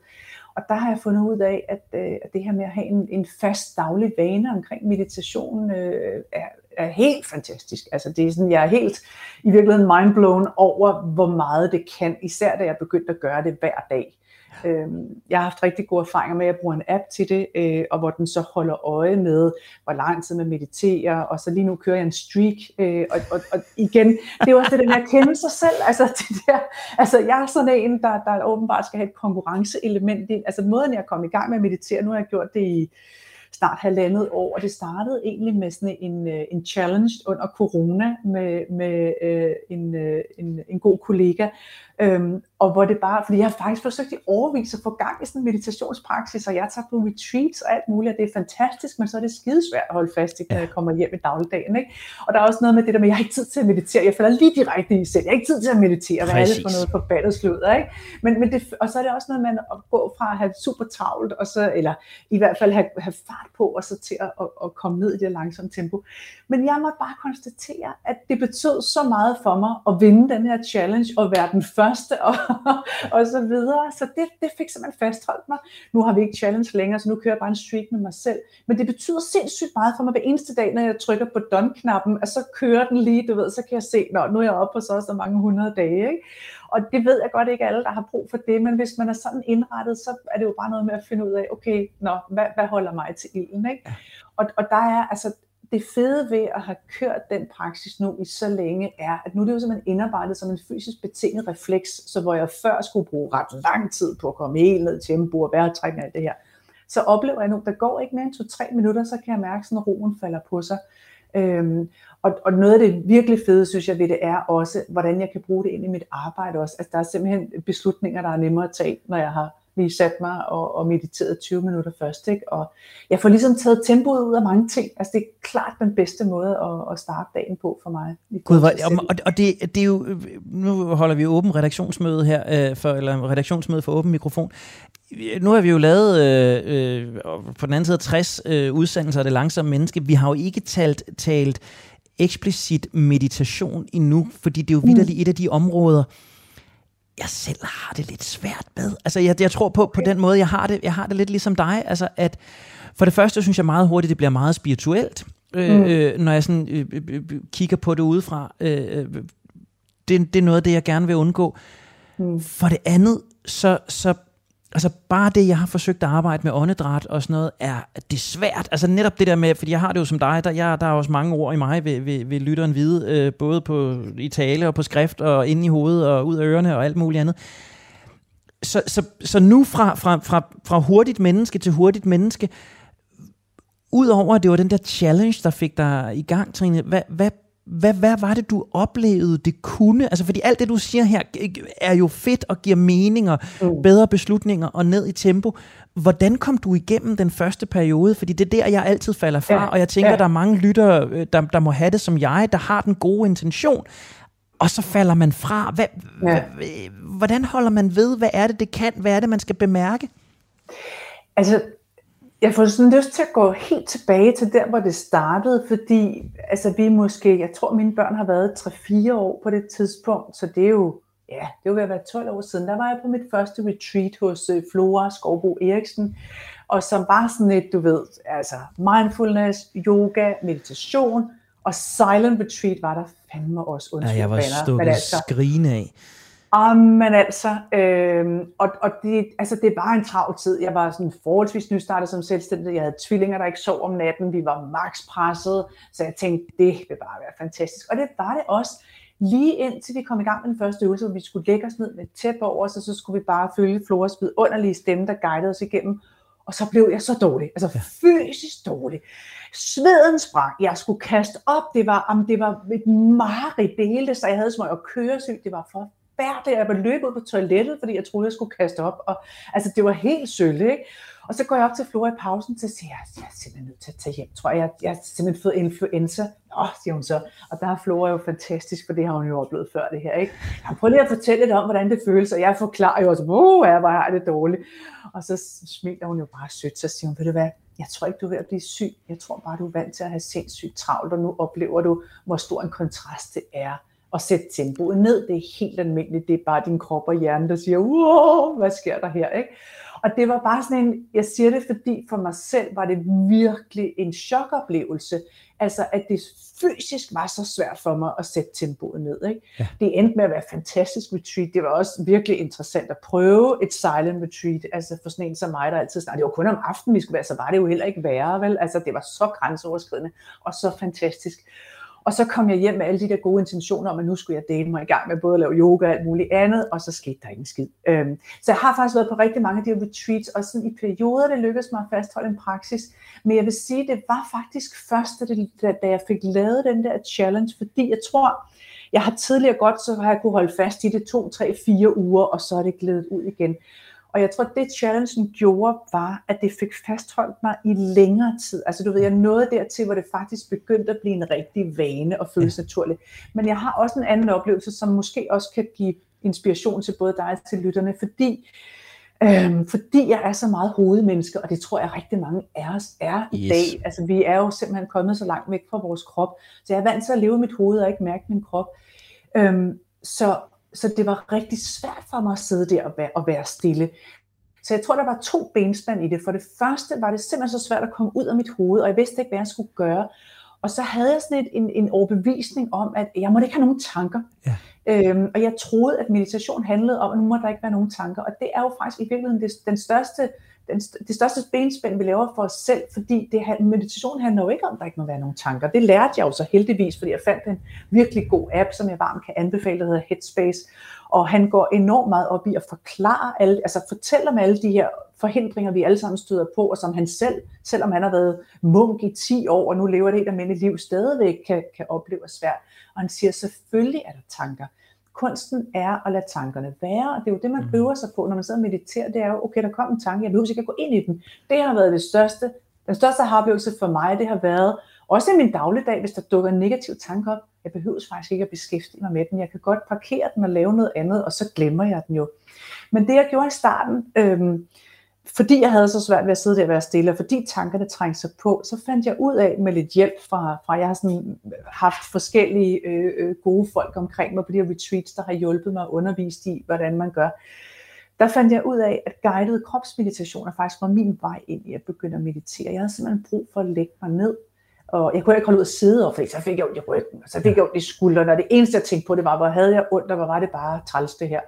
Speaker 2: Og der har jeg fundet ud af, at, øh, at det her med at have en, en fast daglig vane omkring meditation øh, er, er helt fantastisk. Altså det er sådan, jeg er helt i virkeligheden mindblown over, hvor meget det kan, især da jeg begyndte at gøre det hver dag. Øhm, jeg har haft rigtig gode erfaringer med, at jeg bruger en app til det, øh, og hvor den så holder øje med, hvor lang tid man mediterer, og så lige nu kører jeg en streak, øh, og, og, og igen, det er jo også det der med at kende sig selv, altså, det der, altså jeg er sådan en, der, der åbenbart skal have et konkurrenceelement altså måden jeg kom i gang med at meditere, nu har jeg gjort det i snart halvandet år, og det startede egentlig med sådan en, øh, en challenge under corona med, med øh, en, øh, en, en god kollega, Øhm, og hvor det bare, fordi jeg har faktisk forsøgt i overvis at få gang i sådan en meditationspraksis, og jeg tager på retreats og alt muligt, og det er fantastisk, men så er det skidesvært at holde fast i, når jeg kommer hjem i dagligdagen. Ikke? Og der er også noget med det der med, at jeg har ikke tid til at meditere, jeg falder lige direkte i selv, jeg har ikke tid til at meditere, hvad er det for noget forbandet sludder, ikke? Men, men det, og så er det også noget med at gå fra at have super travlt, og så, eller i hvert fald have, have fart på, og så til at, at, at komme ned i det langsomme tempo. Men jeg må bare konstatere, at det betød så meget for mig at vinde den her challenge, og være den første første og, og så videre. Så det, det fik simpelthen fastholdt mig. Nu har vi ikke challenge længere, så nu kører jeg bare en streak med mig selv. Men det betyder sindssygt meget for mig hver eneste dag, når jeg trykker på done-knappen, at så kører den lige, du ved, så kan jeg se, når nu er jeg oppe på så så mange hundrede dage. Ikke? Og det ved jeg godt ikke alle, der har brug for det, men hvis man er sådan indrettet, så er det jo bare noget med at finde ud af, okay, nå, hvad, hvad holder mig til ilden? Ikke? Og, og der er altså det fede ved at have kørt den praksis nu i så længe er, at nu er det jo simpelthen indarbejdet som en fysisk betinget refleks, så hvor jeg før skulle bruge ret lang tid på at komme helt ned til tempo og være og alt det her, så oplever jeg nu, der går ikke mere end to-tre minutter, så kan jeg mærke, at roen falder på sig. Øhm, og, og noget af det virkelig fede, synes jeg ved det, er også, hvordan jeg kan bruge det ind i mit arbejde også. Altså der er simpelthen beslutninger, der er nemmere at tage, når jeg har lige sat mig og, og mediteret 20 minutter først. Ikke? Og jeg får ligesom taget tempoet ud af mange ting. Altså det er klart den bedste måde at, at starte dagen på for mig.
Speaker 1: Gud, hvor, og, og det, det er jo, nu holder vi åben redaktionsmøde her, øh, for, eller redaktionsmøde for åben mikrofon. Nu har vi jo lavet øh, øh, på den anden side 60 øh, udsendelser af det langsomme menneske. Vi har jo ikke talt, talt eksplicit meditation endnu, fordi det er jo mm. vidderligt et af de områder, jeg selv har det lidt svært med. Altså, jeg, jeg tror på, på den måde, jeg har det, jeg har det lidt ligesom dig, altså at for det første synes jeg meget hurtigt, det bliver meget spirituelt, øh, mm. øh, når jeg sådan øh, øh, øh kigger på det udefra. Øh, øh, det, det er noget af det, jeg gerne vil undgå. Mm. For det andet, så, så altså bare det, jeg har forsøgt at arbejde med åndedræt og sådan noget, er det er svært. Altså netop det der med, fordi jeg har det jo som dig, der, jeg, der er også mange ord i mig, ved, ved, ved lytteren vide, øh, både på, i tale og på skrift og inde i hovedet og ud af ørerne og alt muligt andet. Så, så, så nu fra, fra, fra, fra hurtigt menneske til hurtigt menneske, Udover at det var den der challenge, der fik dig i gang, Trine, hvad, hvad hvad, hvad var det, du oplevede, det kunne? Altså, fordi alt det, du siger her, er jo fedt og giver meninger, mm. bedre beslutninger og ned i tempo. Hvordan kom du igennem den første periode? Fordi det er der, jeg altid falder fra, ja. og jeg tænker, ja. der er mange lyttere, øh, der, der må have det som jeg, der har den gode intention, og så falder man fra. Hvad, ja. Hvordan holder man ved? Hvad er det, det kan? Hvad er det, man skal bemærke?
Speaker 2: Altså, jeg får sådan lyst til at gå helt tilbage til der, hvor det startede, fordi altså, vi måske, jeg tror mine børn har været 3-4 år på det tidspunkt, så det er jo, ja, det er ved at være 12 år siden. Der var jeg på mit første retreat hos uh, Flora Skovbo Eriksen, og som var sådan et, du ved, altså mindfulness, yoga, meditation, og silent retreat var der fandme også
Speaker 1: undskyld. Ja, jeg var stukket altså, skrine af.
Speaker 2: Ah, men altså, øh, og, og det, altså, det var en travl tid. Jeg var sådan forholdsvis nystartet som selvstændig. Jeg havde tvillinger, der ikke sov om natten. Vi var max presset. Så jeg tænkte, det vil bare være fantastisk. Og det var det også. Lige indtil vi kom i gang med den første øvelse, hvor vi skulle lægge os ned med tæt over os, og så skulle vi bare følge Floras underlige stemme, der guidede os igennem. Og så blev jeg så dårlig, altså fysisk dårlig. Sveden sprang, jeg skulle kaste op, det var, om det var et mareridt, det hele, så jeg havde små og køresyg, det var for forfærdeligt, jeg var løbet ud på toilettet, fordi jeg troede, jeg skulle kaste op. Og, altså, det var helt sølle, ikke? Og så går jeg op til Flora i pausen, så siger jeg, jeg er simpelthen nødt til at tage hjem, tror jeg. Jeg, jeg har simpelthen fået influenza. Nå, siger hun så. Og der er Flora jo fantastisk, for det har hun jo oplevet før det her, ikke? Jeg prøver lige at fortælle lidt om, hvordan det føles, og jeg forklarer jo også, hvor jeg var det dårligt. Og så smiler hun jo bare sødt, så siger hun, ved du hvad, jeg tror ikke, du er ved at blive syg. Jeg tror bare, du er vant til at have sindssygt travlt, og nu oplever du, hvor stor en kontrast det er at sætte tempoet ned. Det er helt almindeligt. Det er bare din krop og hjerne, der siger, wow, hvad sker der her? Ikke? Og det var bare sådan en, jeg siger det, fordi for mig selv var det virkelig en chokoplevelse. Altså, at det fysisk var så svært for mig at sætte tempoet ned. Ikke? Ja. Det endte med at være fantastisk retreat. Det var også virkelig interessant at prøve et silent retreat. Altså for sådan en som mig, der altid snart, det var kun om aftenen, vi skulle være, så var det jo heller ikke værre, vel? Altså, det var så grænseoverskridende og så fantastisk. Og så kom jeg hjem med alle de der gode intentioner om, at nu skulle jeg dele mig i gang med både at lave yoga og alt muligt andet, og så skete der ingen skid. Øhm, så jeg har faktisk været på rigtig mange af de her retreats, og sådan i perioder, det lykkedes mig at fastholde en praksis. Men jeg vil sige, det var faktisk først, da, da jeg fik lavet den der challenge, fordi jeg tror, jeg har tidligere godt, så har jeg kunne holde fast i det to, tre, fire uger, og så er det glædet ud igen. Og jeg tror, det challengen gjorde, var, at det fik fastholdt mig i længere tid. Altså du ved, jeg nåede dertil, hvor det faktisk begyndte at blive en rigtig vane og føles ja. naturligt. Men jeg har også en anden oplevelse, som måske også kan give inspiration til både dig og til lytterne, fordi Øhm, fordi jeg er så meget hovedmenneske, og det tror jeg rigtig mange af os er i yes. dag. Altså vi er jo simpelthen kommet så langt væk fra vores krop, så jeg er vant til at leve mit hoved og ikke mærke min krop. Øhm, så så det var rigtig svært for mig at sidde der og være, og være stille. Så jeg tror, der var to benspænd i det. For det første var det simpelthen så svært at komme ud af mit hoved, og jeg vidste ikke, hvad jeg skulle gøre. Og så havde jeg sådan et, en, en overbevisning om, at jeg måtte ikke have nogen tanker. Ja. Øhm, og jeg troede, at meditation handlede om, at nu må der ikke være nogen tanker. Og det er jo faktisk i virkeligheden det, den største den, det største benspænd, vi laver for os selv, fordi det, meditation handler jo ikke om, at der ikke må være nogen tanker. Det lærte jeg jo så heldigvis, fordi jeg fandt en virkelig god app, som jeg varmt kan anbefale, der hedder Headspace, og han går enormt meget op i at forklare alle, altså fortælle om alle de her forhindringer, vi alle sammen støder på, og som han selv, selvom han har været munk i 10 år, og nu lever det et almindeligt liv, stadigvæk kan, kan opleve svært. Og han siger, selvfølgelig er der tanker. Kunsten er at lade tankerne være, og det er jo det, man mm. øver sig på, når man sidder og mediterer, det er jo, okay, der kom en tanke, jeg behøver ikke at gå ind i den. Det har været det største, den største oplevelse for mig, det har været, også i min dagligdag, hvis der dukker en negativ tanke op, jeg behøver faktisk ikke at beskæftige mig med den. Jeg kan godt parkere den og lave noget andet, og så glemmer jeg den jo. Men det jeg gjorde i starten, øhm, fordi jeg havde så svært ved at sidde der og være stille, og fordi tankerne trængte sig på, så fandt jeg ud af med lidt hjælp fra, fra jeg har sådan haft forskellige øh, øh gode folk omkring mig på de her retreats, der har hjulpet mig at undervise i, hvordan man gør. Der fandt jeg ud af, at guidede kropsmeditationer faktisk var min vej ind i at begynde at meditere. Jeg havde simpelthen brug for at lægge mig ned, og jeg kunne ikke holde ud at sidde og så fik jeg ondt i ryggen, og så fik jeg ondt i skuldrene, og det eneste jeg tænkte på, det var, hvor havde jeg ondt, og hvor var det bare træls det her.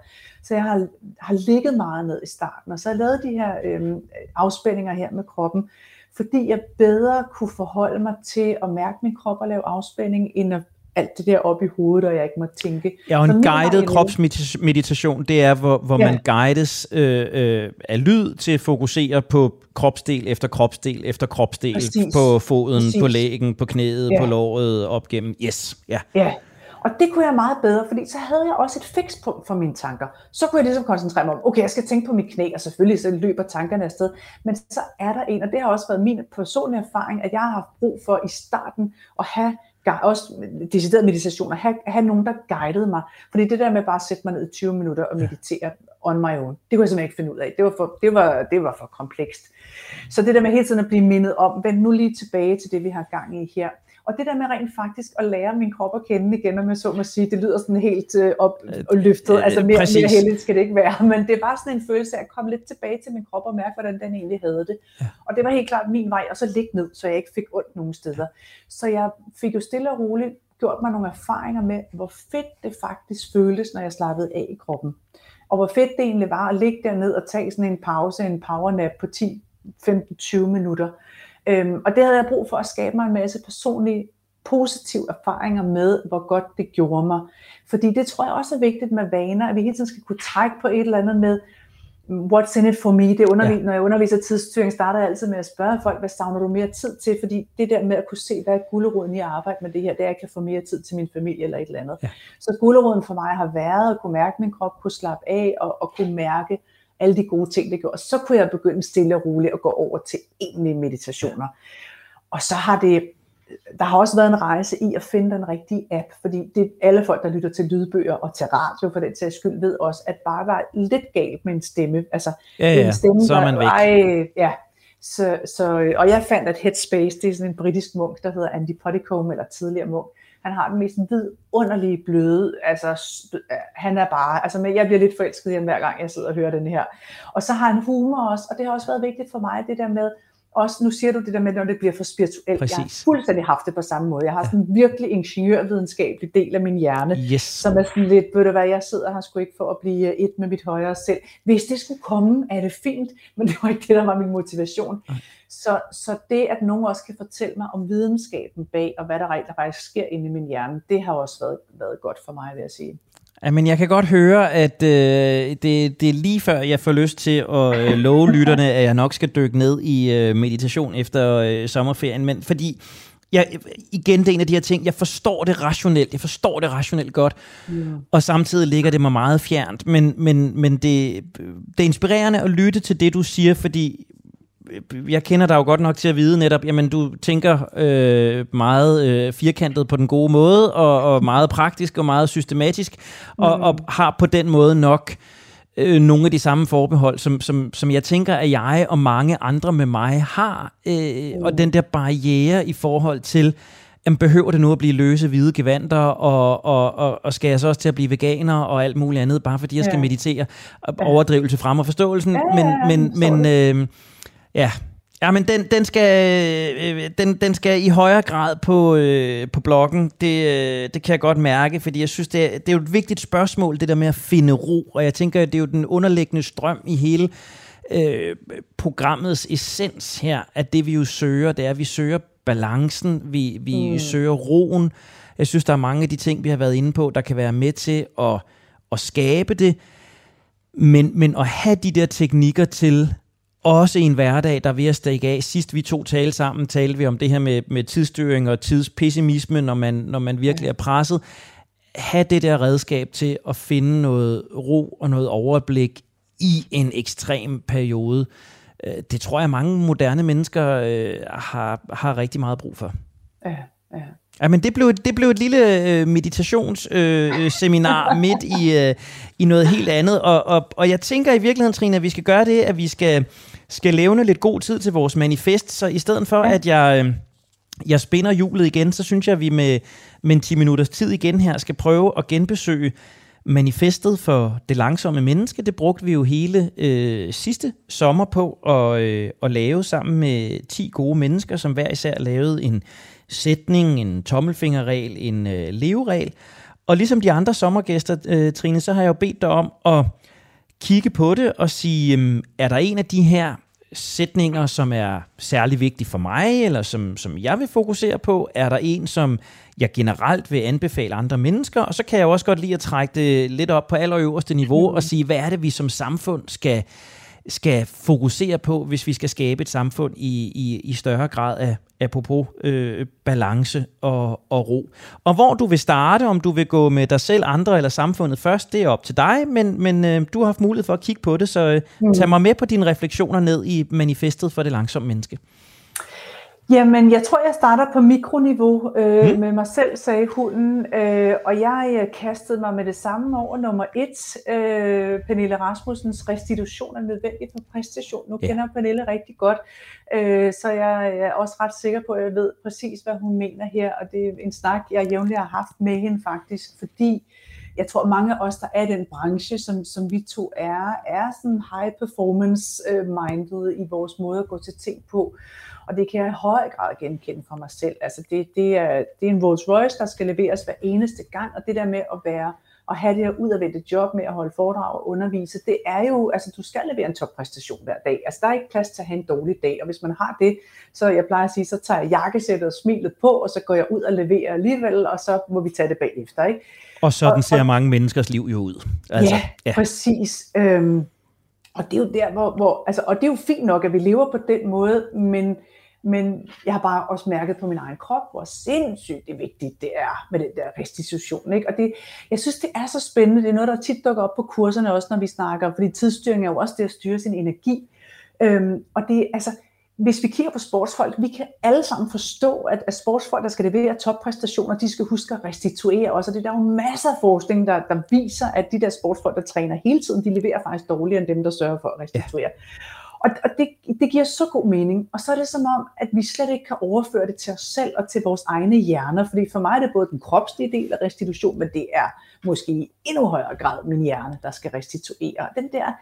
Speaker 2: Så jeg har, har ligget meget ned i starten, og så har jeg lavet de her øh, afspændinger her med kroppen, fordi jeg bedre kunne forholde mig til at mærke min krop og lave afspænding, end at alt det der op i hovedet, og jeg ikke må tænke.
Speaker 1: Ja, og en guided kropsmeditation, det er, hvor, hvor ja. man guides øh, øh, af lyd til at fokusere på kropsdel efter kropsdel efter kropsdel, Præcis. på foden, Præcis. på lægen, på knæet, ja. på låret, op gennem. Yes, ja.
Speaker 2: ja. Og det kunne jeg meget bedre, fordi så havde jeg også et fikspunkt for mine tanker. Så kunne jeg ligesom koncentrere mig om, okay, jeg skal tænke på mit knæ, og selvfølgelig så løber tankerne afsted. Men så er der en, og det har også været min personlige erfaring, at jeg har haft brug for i starten at have også decideret meditation, at have, have nogen, der guidede mig. Fordi det der med bare at sætte mig ned i 20 minutter og meditere on my own, det kunne jeg simpelthen ikke finde ud af. Det var for, det var, det var for komplekst. Så det der med hele tiden at blive mindet om, vend nu lige tilbage til det, vi har gang i her. Og det der med rent faktisk at lære min krop at kende igen, om jeg så må sige, det lyder sådan helt øh, op og løftet, øh, altså mere, mere heldigt skal det ikke være, men det var sådan en følelse af at komme lidt tilbage til min krop og mærke, hvordan den egentlig havde det. Ja. Og det var helt klart min vej, og så ligge ned, så jeg ikke fik ondt nogen steder. Så jeg fik jo stille og roligt gjort mig nogle erfaringer med, hvor fedt det faktisk føltes, når jeg slappede af i kroppen. Og hvor fedt det egentlig var at ligge derned og tage sådan en pause, en powernap på 10, 15-20 minutter, Øhm, og det havde jeg brug for at skabe mig en masse personlige positive erfaringer med, hvor godt det gjorde mig. Fordi det tror jeg også er vigtigt med vaner, at vi hele tiden skal kunne trække på et eller andet med, what's in it for me? Det undervis, ja. Når jeg underviser tidsstyring, starter jeg altid med at spørge folk, hvad savner du mere tid til? Fordi det der med at kunne se, hvad er gulderoden i at arbejde med det her, det er, at jeg kan få mere tid til min familie eller et eller andet. Ja. Så gulderoden for mig har været at kunne mærke min krop, kunne slappe af og, og kunne mærke, alle de gode ting, det gjorde. Så kunne jeg begynde stille og roligt at gå over til egentlige meditationer. Og så har det, der har også været en rejse i at finde den rigtige app, fordi det alle folk, der lytter til lydbøger og til radio for den sags skyld, ved også, at bare var lidt galt med en stemme. Altså,
Speaker 1: ja, ja, en stemme, så er man væk. Ej,
Speaker 2: ja, så, så, og jeg fandt, at Headspace, det er sådan en britisk munk, der hedder Andy Podicombe, eller tidligere munk, han har den mest vidunderlige bløde, altså han er bare, altså jeg bliver lidt forelsket i ham hver gang jeg sidder og hører den her. Og så har han humor også, og det har også været vigtigt for mig, det der med, også nu siger du det der med, når det bliver for spirituelt. Præcis. Jeg har fuldstændig haft det på samme måde. Jeg har sådan en virkelig ingeniørvidenskabelig del af min hjerne,
Speaker 1: yes.
Speaker 2: som er sådan lidt, ved du hvad, jeg sidder her sgu ikke for at blive et med mit højere selv. Hvis det skulle komme, er det fint, men det var ikke det, der var min motivation. Så, så det, at nogen også kan fortælle mig om videnskaben bag, og hvad der rent faktisk sker inde i min hjerne, det har også været, været godt for mig, vil jeg sige.
Speaker 1: Ja, men jeg kan godt høre, at øh, det, det er lige før, jeg får lyst til at øh, love lytterne, at jeg nok skal dykke ned i øh, meditation efter øh, sommerferien. Men fordi, jeg, igen, det er en af de her ting, jeg forstår det rationelt, jeg forstår det rationelt godt, yeah. og samtidig ligger det mig meget fjernt. Men, men, men det, det er inspirerende at lytte til det, du siger, fordi jeg kender dig jo godt nok til at vide netop, jamen du tænker øh, meget øh, firkantet på den gode måde, og, og meget praktisk og meget systematisk, og, mm. og har på den måde nok øh, nogle af de samme forbehold, som, som, som jeg tænker, at jeg og mange andre med mig har, øh, mm. og den der barriere i forhold til, jamen, behøver det nu at blive løse hvide gevanter, og, og, og, og skal jeg så også til at blive veganer og alt muligt andet, bare fordi jeg skal ja. meditere? Overdrivelse frem og forståelsen, ja, men, men, men øh, Ja, Ja, men den, den, skal, øh, den, den skal i højere grad på, øh, på bloggen. Det, øh, det kan jeg godt mærke, fordi jeg synes, det er, det er jo et vigtigt spørgsmål, det der med at finde ro. Og jeg tænker, det er jo den underliggende strøm i hele øh, programmets essens her, at det vi jo søger, det er, at vi søger balancen, vi, vi mm. søger roen. Jeg synes, der er mange af de ting, vi har været inde på, der kan være med til at, at skabe det. Men, men at have de der teknikker til også en hverdag, der er ved at stikke af. Sidst vi to talte sammen, talte vi om det her med, med tidsstyring og tidspessimisme, når man, når man virkelig er presset. have det der redskab til at finde noget ro og noget overblik i en ekstrem periode, øh, det tror jeg mange moderne mennesker øh, har, har rigtig meget brug for. Ja, ja. Ja, men det blev, det blev et lille øh, meditationsseminar øh, midt i, øh, i noget helt andet, og, og, og jeg tænker i virkeligheden, Trine, at vi skal gøre det, at vi skal, skal levne lidt god tid til vores manifest, så i stedet for, ja. at jeg, øh, jeg spinder hjulet igen, så synes jeg, at vi med, med en 10 minutters tid igen her skal prøve at genbesøge manifestet for det langsomme menneske. Det brugte vi jo hele øh, sidste sommer på at, øh, at lave sammen med 10 gode mennesker, som hver især lavede en sætning, en tommelfingerregel, en øh, leveregel. Og ligesom de andre sommergæster, øh, Trine, så har jeg jo bedt dig om at kigge på det og sige, øh, er der en af de her sætninger, som er særlig vigtig for mig, eller som, som jeg vil fokusere på? Er der en, som jeg generelt vil anbefale andre mennesker? Og så kan jeg også godt lide at trække det lidt op på allerøverste niveau og sige, hvad er det, vi som samfund skal, skal fokusere på, hvis vi skal skabe et samfund i, i, i større grad af, apropos øh, balance og, og ro. Og hvor du vil starte, om du vil gå med dig selv, andre eller samfundet først, det er op til dig, men, men øh, du har haft mulighed for at kigge på det, så øh, mm. tag mig med på dine refleksioner ned i manifestet for det langsomme menneske.
Speaker 2: Jamen, jeg tror, jeg starter på mikroniveau øh, mm. med mig selv, sagde hunden, øh, og jeg øh, kastede mig med det samme over nummer et. Øh, Pernille Rasmussens restitution er nødvendig for præstation. Nu ja. kender Pernille rigtig godt, øh, så jeg er også ret sikker på, at jeg ved præcis, hvad hun mener her, og det er en snak, jeg jævnligt har haft med hende faktisk, fordi jeg tror, mange af os, der er i den branche, som, som vi to er, er sådan high performance øh, minded i vores måde at gå til ting på. Og det kan jeg i høj grad genkende for mig selv. Altså det, det, er, det er en Rolls Royce, der skal leveres hver eneste gang, og det der med at være og have det her udadvendte job med at holde foredrag og undervise, det er jo, altså du skal levere en toppræstation hver dag. Altså der er ikke plads til at have en dårlig dag, og hvis man har det, så jeg plejer at sige, så tager jeg jakkesættet og smilet på, og så går jeg ud og leverer alligevel, og så må vi tage det bagefter, ikke?
Speaker 1: Og sådan og, ser og, mange menneskers liv jo ud.
Speaker 2: Altså, ja, ja, præcis. Øhm, og det er jo der, hvor, hvor altså, og det er jo fint nok, at vi lever på den måde, men men jeg har bare også mærket på min egen krop, hvor sindssygt det vigtigt det er med den der restitution. Ikke? Og det, jeg synes, det er så spændende. Det er noget, der tit dukker op på kurserne også, når vi snakker, fordi tidsstyring er jo også det at styre sin energi. Øhm, og det, altså, hvis vi kigger på sportsfolk, vi kan alle sammen forstå, at, at sportsfolk, der skal levere toppræstationer, de skal huske at restituere også. Og det er der jo masser af forskning, der, der viser, at de der sportsfolk, der træner hele tiden, de leverer faktisk dårligere end dem, der sørger for at restituere. Ja. Og, og det, det giver så god mening. Og så er det som om, at vi slet ikke kan overføre det til os selv og til vores egne hjerner. Fordi for mig er det både den kropslige del af restitution, men det er måske i endnu højere grad min hjerne, der skal restituere. Den der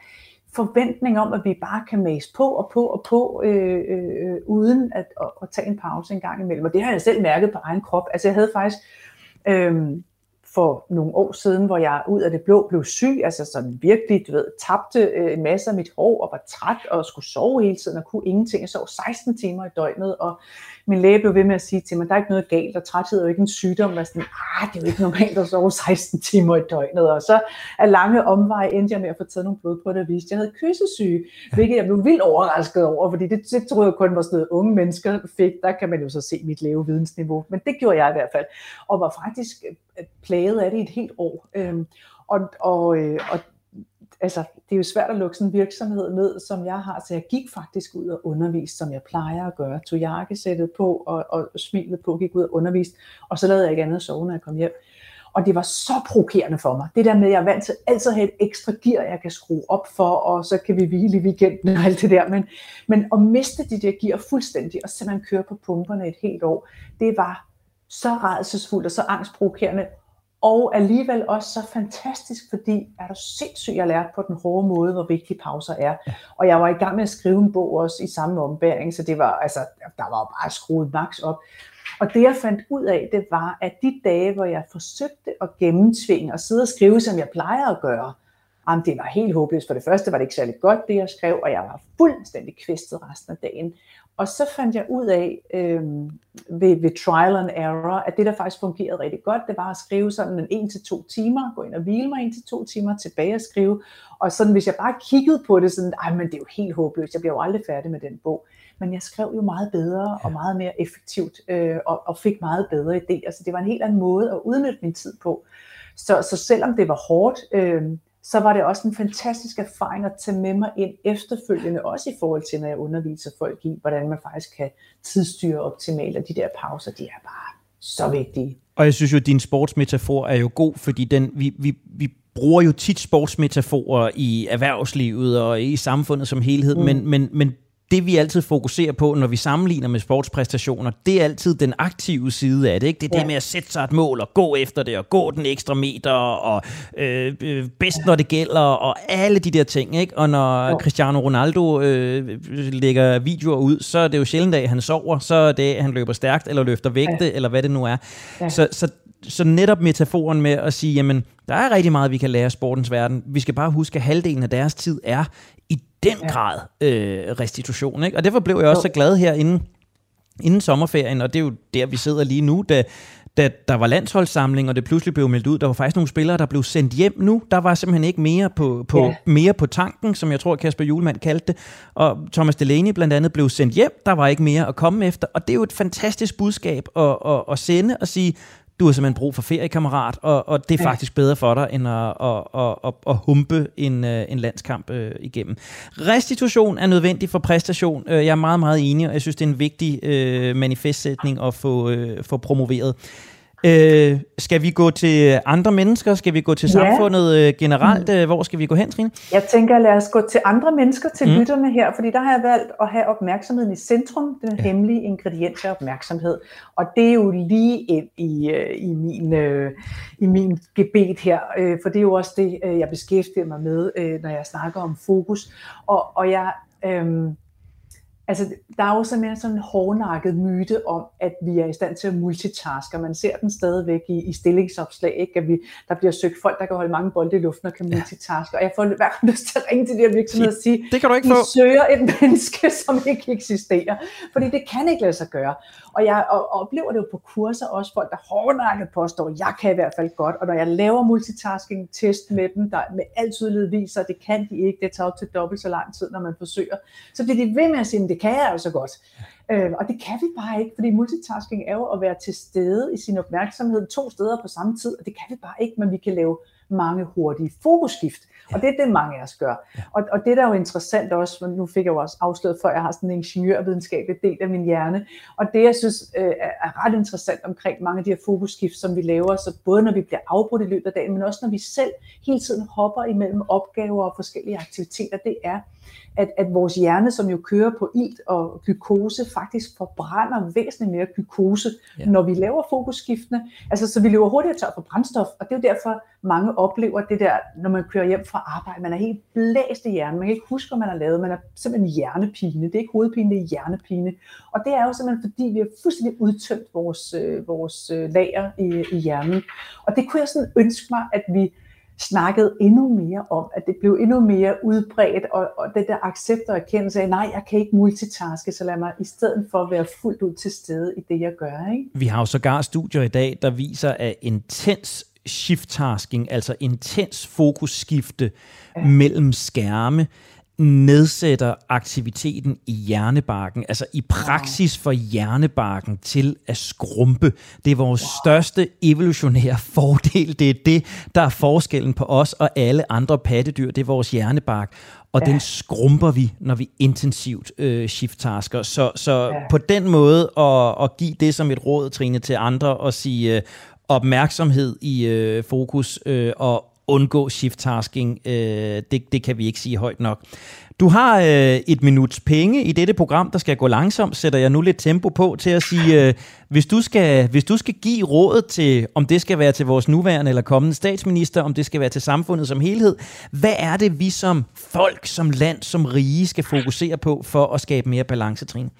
Speaker 2: forventning om, at vi bare kan mase på og på og på, øh, øh, uden at, at, at tage en pause en gang imellem. Og det har jeg selv mærket på egen krop. Altså jeg havde faktisk... Øh, for nogle år siden, hvor jeg ud af det blå blev syg, altså sådan virkelig, du ved, tabte øh, en masse af mit hår og var træt og skulle sove hele tiden og kunne ingenting. Jeg sov 16 timer i døgnet, og min læge blev ved med at sige til mig, der er ikke noget galt, og træthed er jo ikke en sygdom. Og sådan, ah, det er jo ikke normalt at sove 16 timer i døgnet. Og så af lange omveje endte jeg med at få taget nogle blodprøver, der viste, at jeg havde kyssesyge, hvilket jeg blev vildt overrasket over, fordi det, det troede jeg kun var sådan noget, unge mennesker fik. Der kan man jo så se mit levevidensniveau, men det gjorde jeg i hvert fald, og var faktisk øh, plaget af det i et helt år. Øhm, og, og, øh, og altså, det er jo svært at lukke sådan en virksomhed ned, som jeg har, så jeg gik faktisk ud og underviste, som jeg plejer at gøre. Tog jakkesættet på og, og smilet på, gik ud og underviste, og så lavede jeg ikke andet at sove, når jeg kom hjem. Og det var så provokerende for mig. Det der med, at jeg er vant til altid at have et ekstra gear, jeg kan skrue op for, og så kan vi hvile i weekenden og alt det der. Men, men at miste de der gear fuldstændig, og simpelthen køre på pumperne et helt år, det var så redselsfuldt og så angstprovokerende, og alligevel også så fantastisk, fordi er du sindssygt, jeg lærte på den hårde måde, hvor vigtige pauser er. Ja. Og jeg var i gang med at skrive en bog også i samme ombæring, så det var, altså, der var bare skruet max op. Og det jeg fandt ud af, det var, at de dage, hvor jeg forsøgte at gennemtvinge og sidde og skrive, som jeg plejer at gøre, jamen, det var helt håbløst. For det første var det ikke særlig godt, det jeg skrev, og jeg var fuldstændig kvistet resten af dagen. Og så fandt jeg ud af øh, ved, ved trial and error, at det der faktisk fungerede rigtig godt, det var at skrive sådan en 1 til to timer, gå ind og hvile mig 1 til to timer, tilbage og skrive. Og sådan hvis jeg bare kiggede på det, sådan, ej, men det er jo helt håbløst, jeg bliver jo aldrig færdig med den bog. Men jeg skrev jo meget bedre og meget mere effektivt, øh, og, og fik meget bedre idéer. Så det var en helt anden måde at udnytte min tid på. Så, så selvom det var hårdt, øh, så var det også en fantastisk erfaring at tage med mig ind efterfølgende, også i forhold til, når jeg underviser folk i, hvordan man faktisk kan tidsstyre optimalt, og de der pauser, de er bare så vigtige.
Speaker 1: Og jeg synes jo, at din sportsmetafor er jo god, fordi den, vi, vi, vi bruger jo tit sportsmetaforer i erhvervslivet og i samfundet som helhed, mm. men, men, men det vi altid fokuserer på, når vi sammenligner med sportspræstationer, det er altid den aktive side af det. Ikke? Det er ja. det med at sætte sig et mål og gå efter det, og gå den ekstra meter, og øh, øh bedst når det gælder, og alle de der ting. Ikke? Og når ja. Cristiano Ronaldo øh, lægger videoer ud, så er det jo sjældent, at han sover, så er det, at han løber stærkt, eller løfter vægte, ja. eller hvad det nu er. Ja. Så, så så netop metaforen med at sige, jamen, der er rigtig meget, vi kan lære af sportens verden. Vi skal bare huske, at halvdelen af deres tid er i den ja. grad øh, restitution. Ikke? Og derfor blev jeg også så glad her inden, inden sommerferien, og det er jo der, vi sidder lige nu, da, da der var landsholdssamling, og det pludselig blev meldt ud, der var faktisk nogle spillere, der blev sendt hjem nu. Der var simpelthen ikke mere på, på, ja. mere på tanken, som jeg tror, Kasper Julemand kaldte det. Og Thomas Delaney blandt andet blev sendt hjem. Der var ikke mere at komme efter. Og det er jo et fantastisk budskab at, at, at sende og sige, du har simpelthen brug for feriekammerat, og, og det er faktisk bedre for dig, end at, at, at, at, at humpe en, øh, en landskamp øh, igennem. Restitution er nødvendig for præstation. Øh, jeg er meget, meget enig, og jeg synes, det er en vigtig øh, manifestsætning at få, øh, få promoveret. Øh, skal vi gå til andre mennesker? Skal vi gå til ja. samfundet øh, generelt? Mm. Hvor skal vi gå hen, Trine?
Speaker 2: Jeg tænker, lad os gå til andre mennesker, til mm. lytterne her, fordi der har jeg valgt at have opmærksomheden i centrum, den ja. hemmelige ingrediens af opmærksomhed. Og det er jo lige ind i, øh, i, min, øh, i min gebet her, øh, for det er jo også det, øh, jeg beskæftiger mig med, øh, når jeg snakker om fokus. Og, og jeg... Øh, Altså, der er jo simpelthen sådan en hårdnakket myte om, at vi er i stand til at multitaske, man ser den stadigvæk i, i stillingsopslag, ikke? at vi, der bliver søgt folk, der kan holde mange bolde i luften og kan multitaske, ja. og jeg får hver lyst til at ringe til de her virksomheder og sige,
Speaker 1: det kan du ikke
Speaker 2: I
Speaker 1: få.
Speaker 2: søger et menneske, som ikke eksisterer, fordi det kan ikke lade sig gøre. Og jeg og, og oplever det jo på kurser også, folk der hårdnakket påstår, at jeg kan i hvert fald godt, og når jeg laver multitasking-test med dem, der med al tydelighed viser, at det kan de ikke, det tager op til dobbelt så lang tid, når man forsøger, så bliver de ved med at sige, at det kan jeg altså godt. Øh, og det kan vi bare ikke, fordi multitasking er jo at være til stede i sin opmærksomhed to steder på samme tid, og det kan vi bare ikke, men vi kan lave mange hurtige fokusskift. Og det er det, mange af os gør. Og, og det, der er jo interessant også, nu fik jeg jo også afsløret for, at jeg har sådan en ingeniørvidenskabelig del af min hjerne, og det, jeg synes øh, er ret interessant omkring mange af de her fokusskift, som vi laver, så både når vi bliver afbrudt i løbet af dagen, men også når vi selv hele tiden hopper imellem opgaver og forskellige aktiviteter, det er, at, at vores hjerne, som jo kører på ilt og glukose, faktisk forbrænder væsentligt mere glukose, ja. når vi laver fokusskiftene. Altså, så vi løber hurtigere tør for brændstof, og det er jo derfor, mange oplever det der, når man kører hjem fra arbejde. Man er helt blæst i hjernen. Man kan ikke huske, hvad man har lavet. Man er simpelthen hjernepine. Det er ikke hovedpine, det er hjernepine. Og det er jo simpelthen, fordi vi har fuldstændig udtømt vores, øh, vores øh, lager i, i hjernen. Og det kunne jeg sådan ønske mig, at vi snakkede endnu mere om, at det blev endnu mere udbredt, og, og det der accept og erkendelse af, nej, jeg kan ikke multitaske, så lad mig i stedet for være fuldt ud til stede i det, jeg gør. Ikke?
Speaker 1: Vi har jo sågar studier i dag, der viser, at intens shift-tasking, altså intens fokusskifte ja. mellem skærme, nedsætter aktiviteten i hjernebarken, altså i praksis for hjernebarken til at skrumpe. Det er vores største evolutionære fordel. Det er det, der er forskellen på os og alle andre pattedyr. Det er vores hjernebark. Og ja. den skrumper vi, når vi intensivt øh, shift-tasker. Så, så ja. på den måde at, at give det som et råd, Trine, til andre og sige øh, opmærksomhed i øh, fokus øh, og undgå shift-tasking. Øh, det, det kan vi ikke sige højt nok. Du har øh, et minuts penge i dette program, der skal gå langsomt. Sætter jeg nu lidt tempo på til at sige, øh, hvis, du skal, hvis du skal give rådet til, om det skal være til vores nuværende eller kommende statsminister, om det skal være til samfundet som helhed, hvad er det, vi som folk, som land, som rige skal fokusere på for at skabe mere balance, Trine?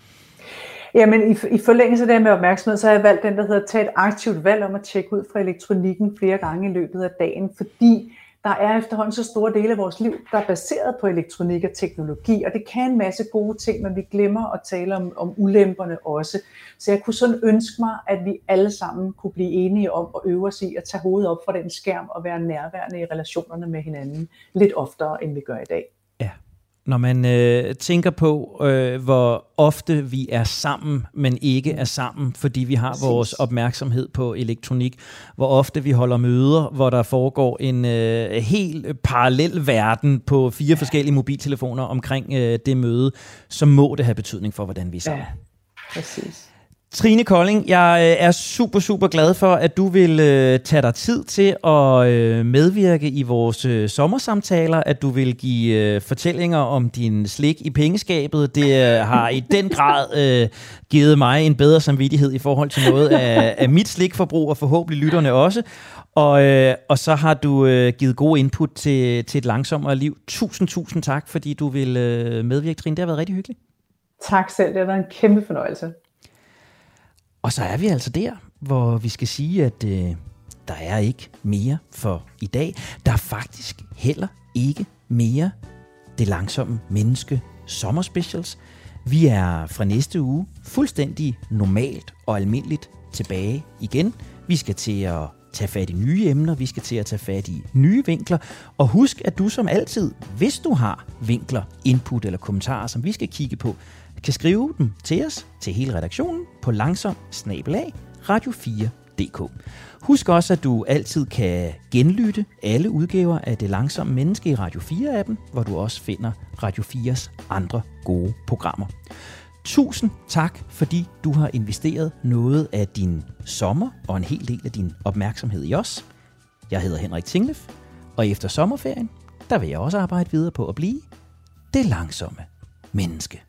Speaker 2: Jamen, i, i forlængelse af det med opmærksomhed, så har jeg valgt den, der hedder tage et aktivt valg om at tjekke ud fra elektronikken flere gange i løbet af dagen, fordi der er efterhånden så store dele af vores liv, der er baseret på elektronik og teknologi, og det kan en masse gode ting, men vi glemmer at tale om, om ulemperne også. Så jeg kunne sådan ønske mig, at vi alle sammen kunne blive enige om at øve os i at tage hovedet op fra den skærm og være nærværende i relationerne med hinanden lidt oftere, end vi gør i dag.
Speaker 1: Når man øh, tænker på, øh, hvor ofte vi er sammen, men ikke er sammen, fordi vi har vores opmærksomhed på elektronik, hvor ofte vi holder møder, hvor der foregår en øh, helt parallel verden på fire forskellige mobiltelefoner omkring øh, det møde, så må det have betydning for, hvordan vi er sammen.
Speaker 2: Ja, præcis.
Speaker 1: Trine Kolding, jeg øh, er super, super glad for, at du vil øh, tage dig tid til at øh, medvirke i vores øh, sommersamtaler, at du vil give øh, fortællinger om din slik i pengeskabet. Det øh, har i den grad øh, givet mig en bedre samvittighed i forhold til noget af, af mit slikforbrug, og forhåbentlig lytterne også. Og, øh, og så har du øh, givet god input til, til et langsommere liv. Tusind, tusind tak, fordi du vil øh, medvirke, Trine. Det har været rigtig hyggeligt.
Speaker 2: Tak selv. Det har været en kæmpe fornøjelse.
Speaker 1: Og så er vi altså der, hvor vi skal sige, at øh, der er ikke mere for i dag. Der er faktisk heller ikke mere det langsomme menneske sommerspecials. Vi er fra næste uge fuldstændig normalt og almindeligt tilbage igen. Vi skal til at tage fat i nye emner, vi skal til at tage fat i nye vinkler. Og husk, at du som altid, hvis du har vinkler, input eller kommentarer, som vi skal kigge på, kan skrive dem til os, til hele redaktionen, på langsom radio4.dk. Husk også, at du altid kan genlytte alle udgaver af Det Langsomme Menneske i Radio 4-appen, hvor du også finder Radio 4's andre gode programmer. Tusind tak, fordi du har investeret noget af din sommer og en hel del af din opmærksomhed i os. Jeg hedder Henrik Tinglef, og efter sommerferien, der vil jeg også arbejde videre på at blive det langsomme menneske.